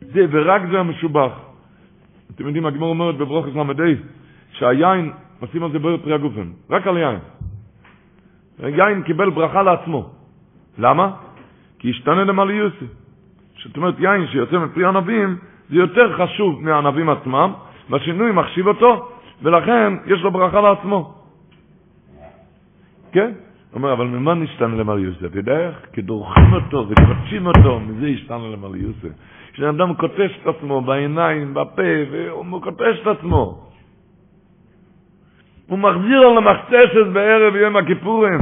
זה ורק זה המשובח. אתם יודעים, הגמור אומרת בברוכס ל"ה, שהיין, עושים על זה בוער פרי הגופן, רק על יין. יין קיבל ברכה לעצמו. למה? כי השתנה למעליוסי. זאת אומרת, יין שיוצא מפרי ענבים, זה יותר חשוב מהענבים עצמם, והשינוי מחשיב אותו, ולכן יש לו ברכה לעצמו. כן? אומר, אבל ממה נשתנה למר יוסף? יודע איך? כי דורכים אותו וקודשים אותו, מזה השתנה למר יוסף. כשאדם קוטש את עצמו בעיניים, בפה, והוא קוטש את עצמו. הוא מחזיר על המחצשת בערב יום הכיפורים.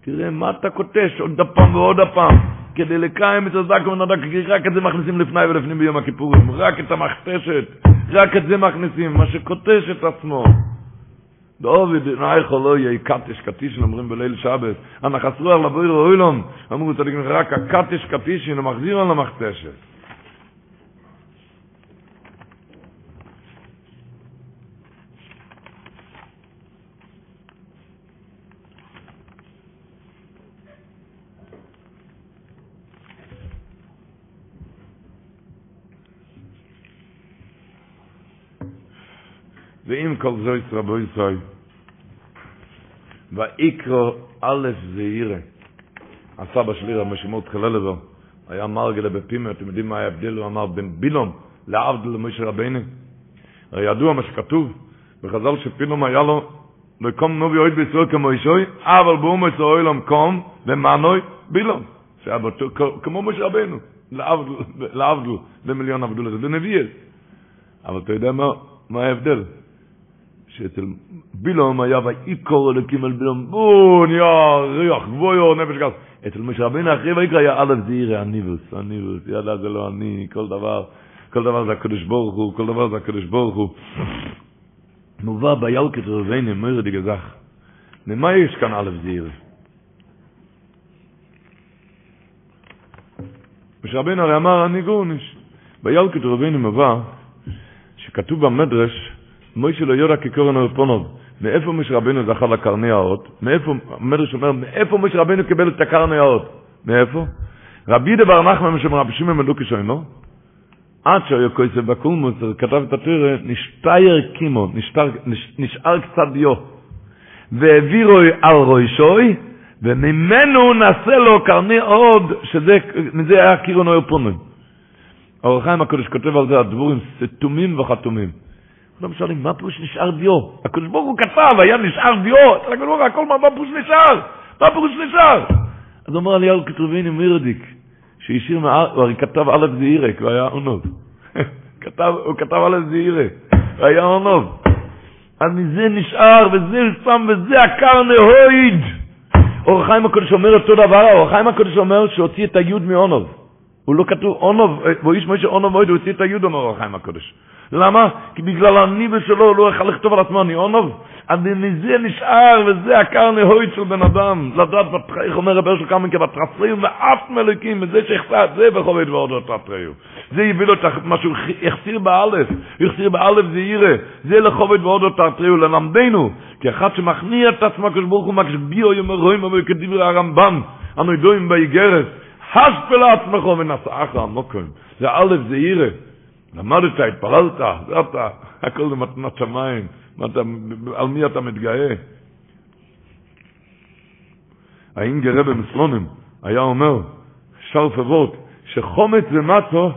תראה, מה אתה קוטש עוד הפעם ועוד הפעם? כדי לקיים את הזק ונדק, כי רק את זה מכניסים לפני ולפנים ביום הכיפורים. רק את המחצשת, רק את זה מכניסים, מה שקוטש את עצמו. דאביד נייך לא יהיה קטש קטיש אומרים בליל שבת אנא חסרו על לבויר אוילום אמרו צדיק רק קטש קטיש מחזיר על המחצשת ואם כל זויס רבו ישראל, ויקרו א' זעירה, הסבא שלי רב משמעות חללבו, היה מרגלה בפימה, אתם יודעים מה ההבדל, הוא אמר בין בילום לעבד למשה רבינו, הרי ידוע מה שכתוב, בחז"ל שפילום היה לו, וקום נובי אוהד בישראל כמו אישוי, אבל באום את אוהלם קום, ומנוי בילום, כמו משה רבינו, לעבדל, במיליון עבדו לזה, בנביאס. אבל אתה יודע מה ההבדל? שאצל בילום היה ויקור אלוקים על בילום, בון, יא, ריח, גבויו, נפש גס. אצל משה רבינו אחרי ויקרא היה א' זעירי, הניבוס, הניבוס, ידע זה לא אני, כל דבר, כל דבר זה הקדוש ברוך הוא, כל דבר זה הקדוש ברוך הוא. מובא ביאלקת רבינו, מויר די גזח. למה יש כאן א' זעירי? משה רבינו הרי אמר, אני גורניש. ביאלקת רבינו מובא, שכתוב במדרש, מוישה לא יורה כקורן ארפונוב. מאיפה משה רבנו זכה לקרני האות? מאיפה, המדרש אומר, מאיפה משה רבנו קיבל את הקרני האות? מאיפה? רבי דבר נחמן שם רבי שמעון מלוקי שוינו, עד שהיה כויסף בקולמוס, כתב את התורה, נשתייר קימו, נשאר קצת דיו, והעבירו על רוישוי, וממנו נעשה לו קרני עוד, שזה, מזה היה קירון ארפונוב. האור החיים הקדוש כותב על זה, הדבורים סתומים וחתומים. כולם שואלים, מה פירוש נשאר דיו? הקדוש ברוך הוא כתב, היה נשאר דיו, הקדוש ברוך הוא הכל, מה פירוש נשאר? מה פירוש נשאר? אז אומר אליהו כתוביני מירדיק, שהשאיר, הוא הרי כתב א' זעירה, כי הוא היה עונוב. הוא כתב א' זעירה, הוא היה עונוב. אז מזה נשאר, וזה שם, וזה הקר נהויד. אור החיים הקודש אומר אותו דבר, אור החיים הקודש אומר שהוציא את היוד מעונוב. הוא לא כתוב עונוב, והוא איש משה עונוב מויד, הוא הוציא את היוד, אומר אור החיים הקודש. למה? כי בגלל הניבה שלו הוא לא יכול לכתוב על עצמו. אני מזה נשאר, וזה עקר נהוית של בן אדם. לדעת, איך אומר רבי של כמה כבתרסים ואף מלוקים, וזה שהחסה את זה בחובד ועוד תתריו. זה הביא לו מה שהוא החסיר באלף, החסיר באלף זה ירא, זה לחובד ועוד תתריו, ללמדנו, כי אחד שמכניע את עצמו כשברוך הוא מקשביעו יאמר רואים אבל כדברי הרמב"ם, אנו ידועים באיגרת, הספל לעצמך ונשאך המוקם. זה אלף זה ירא. למדת, התפללת, אתה, הכל זה מתנת שמיים. על מי אתה מתגאה? האינגר רבי מסלונים היה אומר, שרף אבות, שחומץ ומצו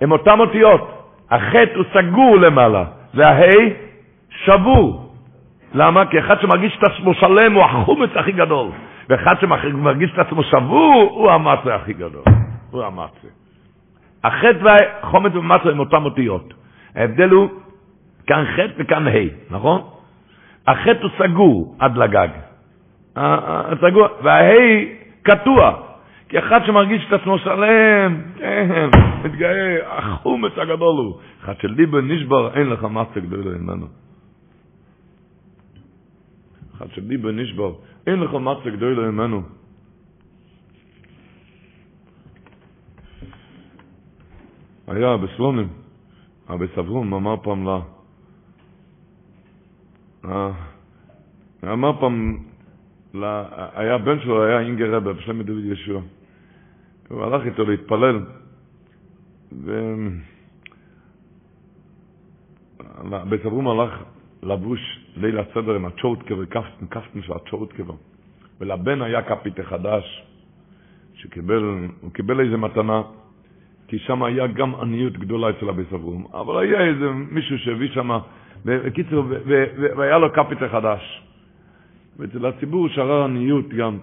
הם אותם אותיות. החטא הוא סגור למעלה, וההי שבור. למה? כי אחד שמרגיש את עצמו שלם הוא החומץ הכי גדול, ואחד שמרגיש את עצמו שבור הוא המצה הכי גדול. הוא המצה. החטא והחומץ ומצו הם אותם אותיות. ההבדל הוא כאן חטא וכאן ה', נכון? החטא הוא סגור עד לגג. סגור, והה' קטוע. כי אחד שמרגיש את עצמו שלם, כן, מתגאה, החומץ הגדול הוא. אחד שליבו נשבר, אין לך מסה גדולה ממנו. אחד שליבו נשבר, אין לך מסה גדולה ממנו. היה בסלונים, אבי סברום אמר פעם לה, אמר פעם, היה בן שלו, היה אינגר רבר, בשלם דוד ישוע. הוא הלך איתו להתפלל, ובית אברום הלך לבוש ליל הסדר עם הצ'ורטקה וקפטן, קפטן של הצ'ורטקה, ולבן היה קפיטה חדש, שקיבל, הוא קיבל איזה מתנה, כי שם היה גם עניות גדולה אצל הבית אברום, אבל היה איזה מישהו שהביא שם בקיצור, והיה לו קפיטה חדש. ואצל הציבור שרר עניות גם.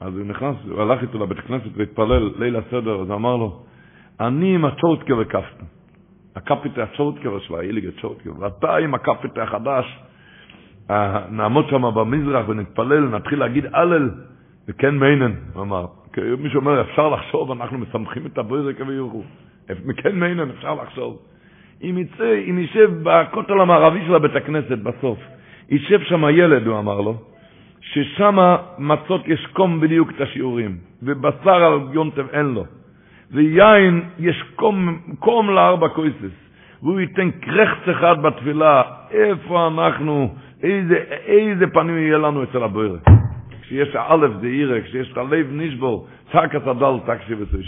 אז הוא נכנס, הוא הלך איתו לבית הכנסת והתפלל ליל הסדר, אז אמר לו, אני עם הצ'ורטקה וקפטה. הקפיטה הצ'ורטקה שלו, האיליג הצ'ורטקה, ואתה עם הקפיטה החדש, נעמוד שם במזרח ונתפלל, נתחיל להגיד הלל, וכן מיינן, הוא אמר. מישהו אומר, אפשר לחשוב, אנחנו מסמכים את הבוירק ויורו. מכן מיינן, אפשר לחשוב. אם יצא, אם יישב בכותל המערבי של הבית הכנסת בסוף, יישב שם ילד, הוא אמר לו, ששם מצות יש קום בדיוק את השיעורים, ובשר על יונטב אין לו, ויין יש קום, קום לארבע קויסס, והוא ייתן קרחץ אחד בתפילה, איפה אנחנו, איזה, איזה פנים יהיה לנו אצל הבוירה. כשיש האלף זה עירה, כשיש את הלב נשבור, צעק הדל, תקשיב את זה,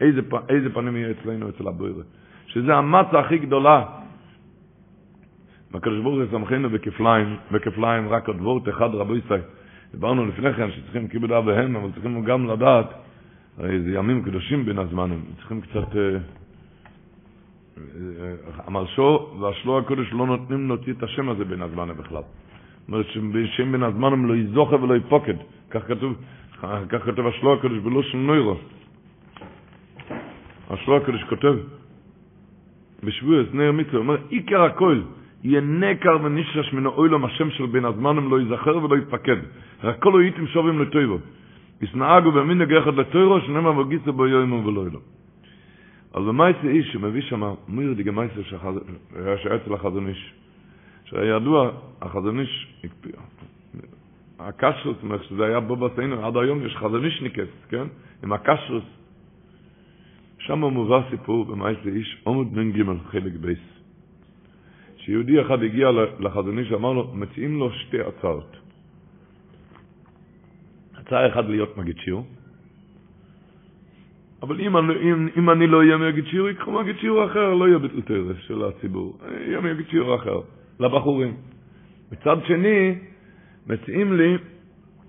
איזה, איזה פנים יהיה אצלנו אצל הבוירה. שזה המצה הכי גדולה. והקדוש ברוך הוא סמכנו בכפליים, בכפליים רק עוד וורט אחד רבו ישראל. דיברנו לפני כן שצריכים כיבוד אב והם, אבל צריכים גם לדעת, הרי זה ימים קדושים בין הזמנים, צריכים קצת... המרשו והשלו הקודש לא נותנים להוציא את השם הזה בין הזמנים בכלל. זאת אומרת ששם בין הזמנים לא יזוכה ולא יפוקד. כך כתוב, כך כתוב השלו הקודש בלא שום נוירו. השלו הקודש כותב, בשבוע נר מצווה, אומר, עיקר הכל, יהיה נקר ונשרש מן האוילום השם של בין הזמנים לא ייזכר ולא יתפקד. רק כל הייתם שובים לטויבו. יסנהגו במין נגחת לטוירו, שנאמר וגיסו בו יוימו ולא ילו. אז במייסה איש שמביא שם, מיר דיגה מייסה שהיה אצל החזון איש. שהיה ידוע, החזון איש, הקשרוס, שזה היה בו בסיינו, עד היום יש חזון איש ניקס, כן? עם הקשרוס, שם מובא סיפור במאייס איש, עומד בן גימל, חלק בייס. שיהודי אחד הגיע לחזוני שאמר לו, מציעים לו שתי הצעות. הצעה אחת להיות מגיד שיר, אבל אם, אם, אם אני לא אהיה מגיד שיר, יקחו מגיד שיר אחר, לא יהיה ביטל תרס של הציבור, יהיה מגיד שיר אחר, לבחורים. מצד שני, מציעים לי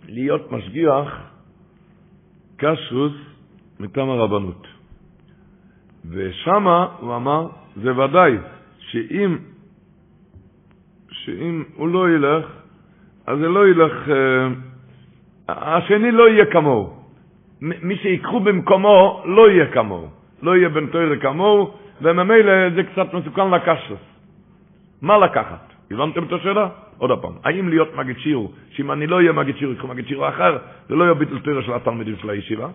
להיות משגיח כשרוס מטעם הרבנות. ושמה הוא אמר, זה ודאי, שאם, שאם הוא לא ילך, אז זה לא ילך, אה, השני לא יהיה כמוהו. מי שיקחו במקומו לא יהיה כמוהו. לא יהיה בן תוירה כמוהו, וממילא זה קצת מסוכן לקשרס. מה לקחת? הבנתם את השאלה? עוד פעם, האם להיות מגיד שיעור, שאם אני לא אהיה מגיד שיעור, יקחו מגיד שיעור אחר, זה לא יהיה ביטל תוירה של התלמידים של הישיבה,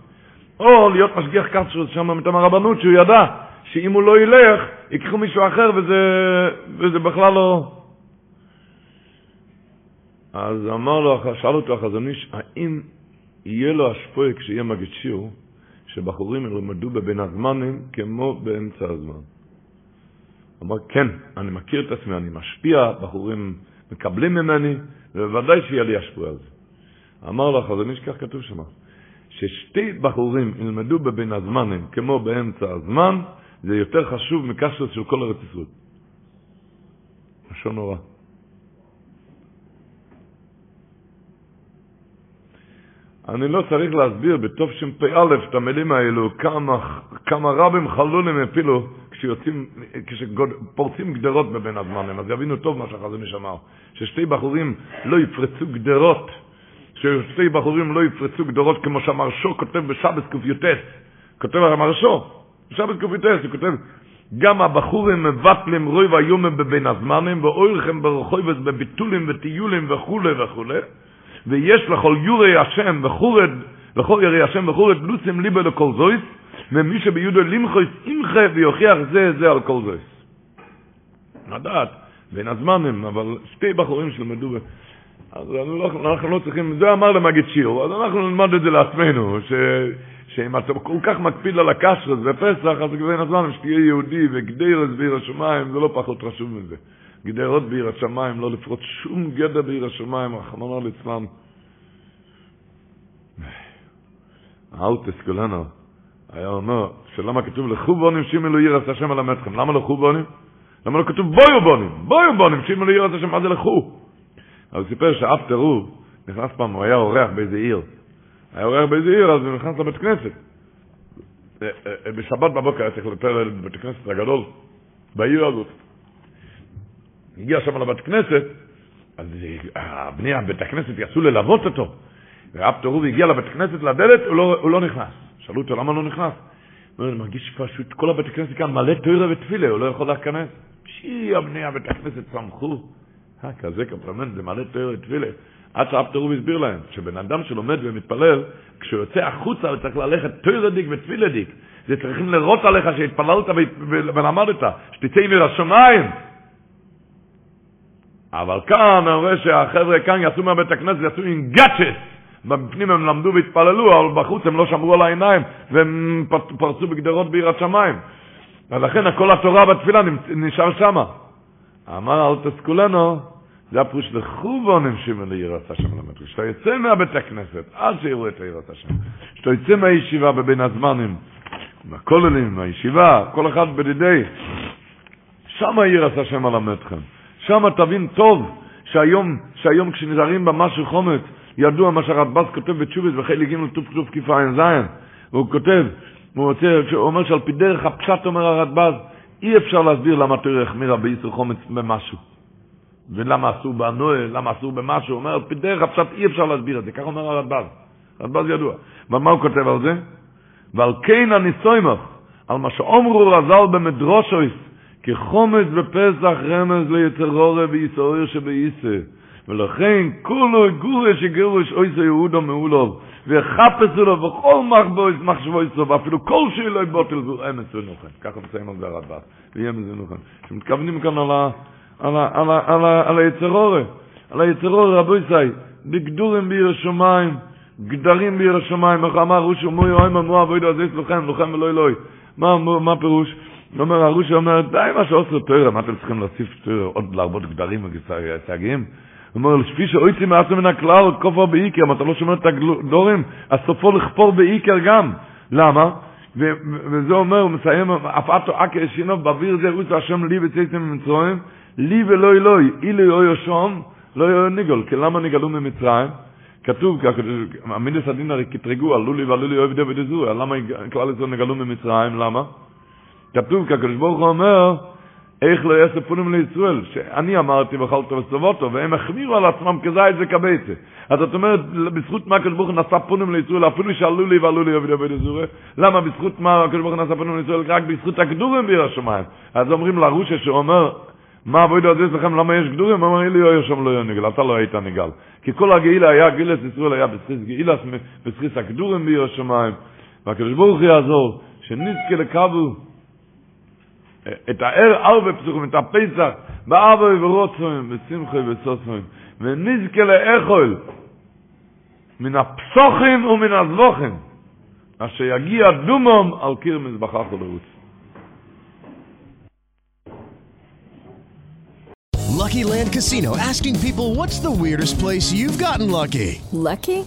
או להיות משגיח קצרוס שם מטעם הרבנות, שהוא ידע שאם הוא לא ילך, ייקחו מישהו אחר וזה, וזה בכלל לא... אז אמר לו, שאל אותו החזון איש, האם יהיה לו השפועה כשיהיה מגיד שיעור, שבחורים ילמדו בבין הזמנים כמו באמצע הזמן? אמר, כן, אני מכיר את עצמי, אני משפיע, בחורים מקבלים ממני, ובוודאי שיהיה לי השפועה על זה. אמר לו החזון איש, כך כתוב שם, ששתי בחורים ילמדו בבין הזמנים כמו באמצע הזמן, זה יותר חשוב מקשת של כל ארץ ישראל. לשון נורא. אני לא צריך להסביר בתוף בתשפ"א את המילים האלו, כמה, כמה רבים חלולים הפילו כשיוצאים, כשפורצים גדרות בבין הזמנים, אז יבינו טוב מה שהחזון אמר, ששתי בחורים לא יפרצו גדרות, ששתי בחורים לא יפרצו גדרות כמו שהמרשו כותב בשבס קי"ט, כותב המרשו, בשבס קי"ט, הוא כותב, גם הבחורים מבטלים רוי ויומם בבין הזמנים, ואוירכם ברחובות בביטולים וטיולים וכולי וכולי, ויש לכל יורי השם וחורד, וכל ירי השם וחורד לוסים ליבה לכל זויס, ומי שביודו למחויס אימחה ויוכיח זה זה על כל זויס. לדעת, בין הזמנים, אבל שתי בחורים שלמדו, אז לא, אנחנו לא צריכים, זה אמר למגיד שיר, אז אנחנו נלמד את זה לעצמנו, ש... שאם אתה כל כך מקפיד על הקשרס בפסח, אז בין הזמנים שתהיה יהודי וגדרס בעיר השמיים, זה לא פחות חשוב מזה. גדרות בעיר השמיים, לא לפרוץ שום גדר בעיר השמיים, רחמנא ליצלן. האוטס כולנו היה אומר, שלמה כתוב לכו בונים שימלו ירס השם על המתכם, למה לכו בונים? למה לא כתוב בויו בונים, בויו בונים שימלו ירס השם, מה זה לכו? אבל הוא סיפר שאף תראו, נכנס פעם, הוא היה אורח באיזה עיר, היה אורח באיזה עיר, אז הוא נכנס לבית כנסת. בשבת בבוקר היה צריך לטפל בבית הכנסת הגדול, בעיר הזאת. הגיע שם לבית כנסת, אז הבני בית הכנסת יצאו ללוות אותו. ואב תורו הגיע לבית כנסת לדלת, הוא לא, הוא לא נכנס. שאלו אותו, למה לא נכנס? הוא אומר, אני מרגיש פשוט, כל הבית הכנסת כאן מלא תוירה ותפילה, הוא לא יכול להיכנס. שי, הבני הבית הכנסת צמחו. אה, כזה קפרמנט, זה מלא תוירה ותפילה. עד תורו הסביר להם, שבן אדם שלומד ומתפלל, כשהוא יוצא החוצה הוא צריך ללכת תוירה דיק ותפילה דיק. זה צריכים לראות עליך שהתפללת ולמדת, שתצא עם השמיים. אבל כאן, אני רואה שהחבר'ה כאן יצאו מהבית הכנסת, יצאו עם גאצ'ס. בפנים הם למדו והתפללו, אבל בחוץ הם לא שמרו על העיניים, והם פרצו בגדרות ביראת שמיים. ולכן כל התורה בתפילה נשאר שמה. אמר אל תסכולנו, זה הפירוש לחובונים שימו ליראת השם למטרי. כשאתה יוצא מהבית הכנסת, עד שיראו את יראת השם. כשאתה יוצא מהישיבה בבין הזמנים, מהכוללים, מהישיבה, כל אחד בדידי, שמה יראת השם על. שם תבין טוב שהיום, שהיום כשנזהרים במשהו חומץ, ידוע מה שהרדב"ז כותב בתשובס בחלק ג' ט"ו כתוב כיפה ע"ז, והוא כותב, הוא, רוצה, הוא אומר שעל פי דרך הפשט אומר הרדב"ז, אי אפשר להסביר למה תראה החמירה באיסור חומץ במשהו. ולמה אסור בנואל, למה אסור במשהו, הוא אומר, על פי דרך הפשט אי אפשר להסביר את זה, כך אומר הרדב"ז, הרדב"ז ידוע. ומה הוא כותב על זה? ועל כן אני סוימך, על מה שאומרו רז"ל במדרושויס, כי חומץ בפסח רמז ליצרורי ויסעור שבאיסה. ולכן כולו גורש שגירוש אויסו יהודו מעולוב, וחפשו לו בכל מחבויס מחשבו יסו, ואפילו כל שאלו יבוטל זו אמס ונוחם. ככה מסיים על זה הרדב"ר, ויהיה מזה נוחם. שמתכוונים כאן על, ה, על, ה, על, ה, על, ה, על היצרורי, על היצרורי רבו ישי, בגדורים בעיר השמיים, גדרים בעיר השמיים, איך אמר רושו מוי אוימה מו אבוידו אז יש לוחם, לוחם ולא אלוהי. מה, מה פירוש? אומר, הרושו אומר, די מה שעושה תוירה, מה אתם צריכים להוסיף תוירה, עוד להרבות גדרים וסייגים? הוא אומר, לפי שאויצי מעצם מן הכלל, כופר באיקר, אם אתה לא שומע את הגדורים, אז סופו לכפור באיקר גם. למה? וזה אומר, הוא מסיים, אף אתו אקר שינו, באוויר זה רוץ השם לי וצייתם ממצרים, לי ולא אלוהי, אילו אוי יושום, לא יהיה ניגול, כי למה ניגלו ממצרים? כתוב, אמידס הדין הרי כתרגו, עלו לי ועלו לי אוהב דוד למה כלל ישראל נגלו ממצרים, למה? כתוב, כי הקדוש ברוך הוא אומר, איך לא יעשה פונים לישראל, שאני אמרתי ואכלת וסובותו, והם החמירו על עצמם כזית וכביצה. אז זאת אומרת, בזכות מה הקדוש ברוך הוא נשא פונים לישראל, אפילו שעלו לי ועלו לי עובדי עובדי זורי, למה בזכות מה הקדוש ברוך הוא נשא פונים לישראל, רק בזכות הכדורים ביר השמיים. אז אומרים לרושה שאומר, מה עבודה הזה לכם, למה יש גדורים? הוא אומר, לי לא שם לא יהיה נגל, אתה לא היית נגל. כי כל הגאילה היה, גאילת ישראל היה בזכיס גאילת, בזכיס הכדורים ביר השמיים. והקדוש ברוך הוא יעזור, שנזכה לקבו את הער ארבע פסוחים, את הפסח, בארבע ורוצוים, בשמחה ובסוסוים, ונזכה לאכול מן הפסוחים ומן הזבוחים, אשר יגיע דומום על קיר מזבחך ולרוץ. Lucky Land Casino asking people what's the weirdest place you've gotten lucky? Lucky?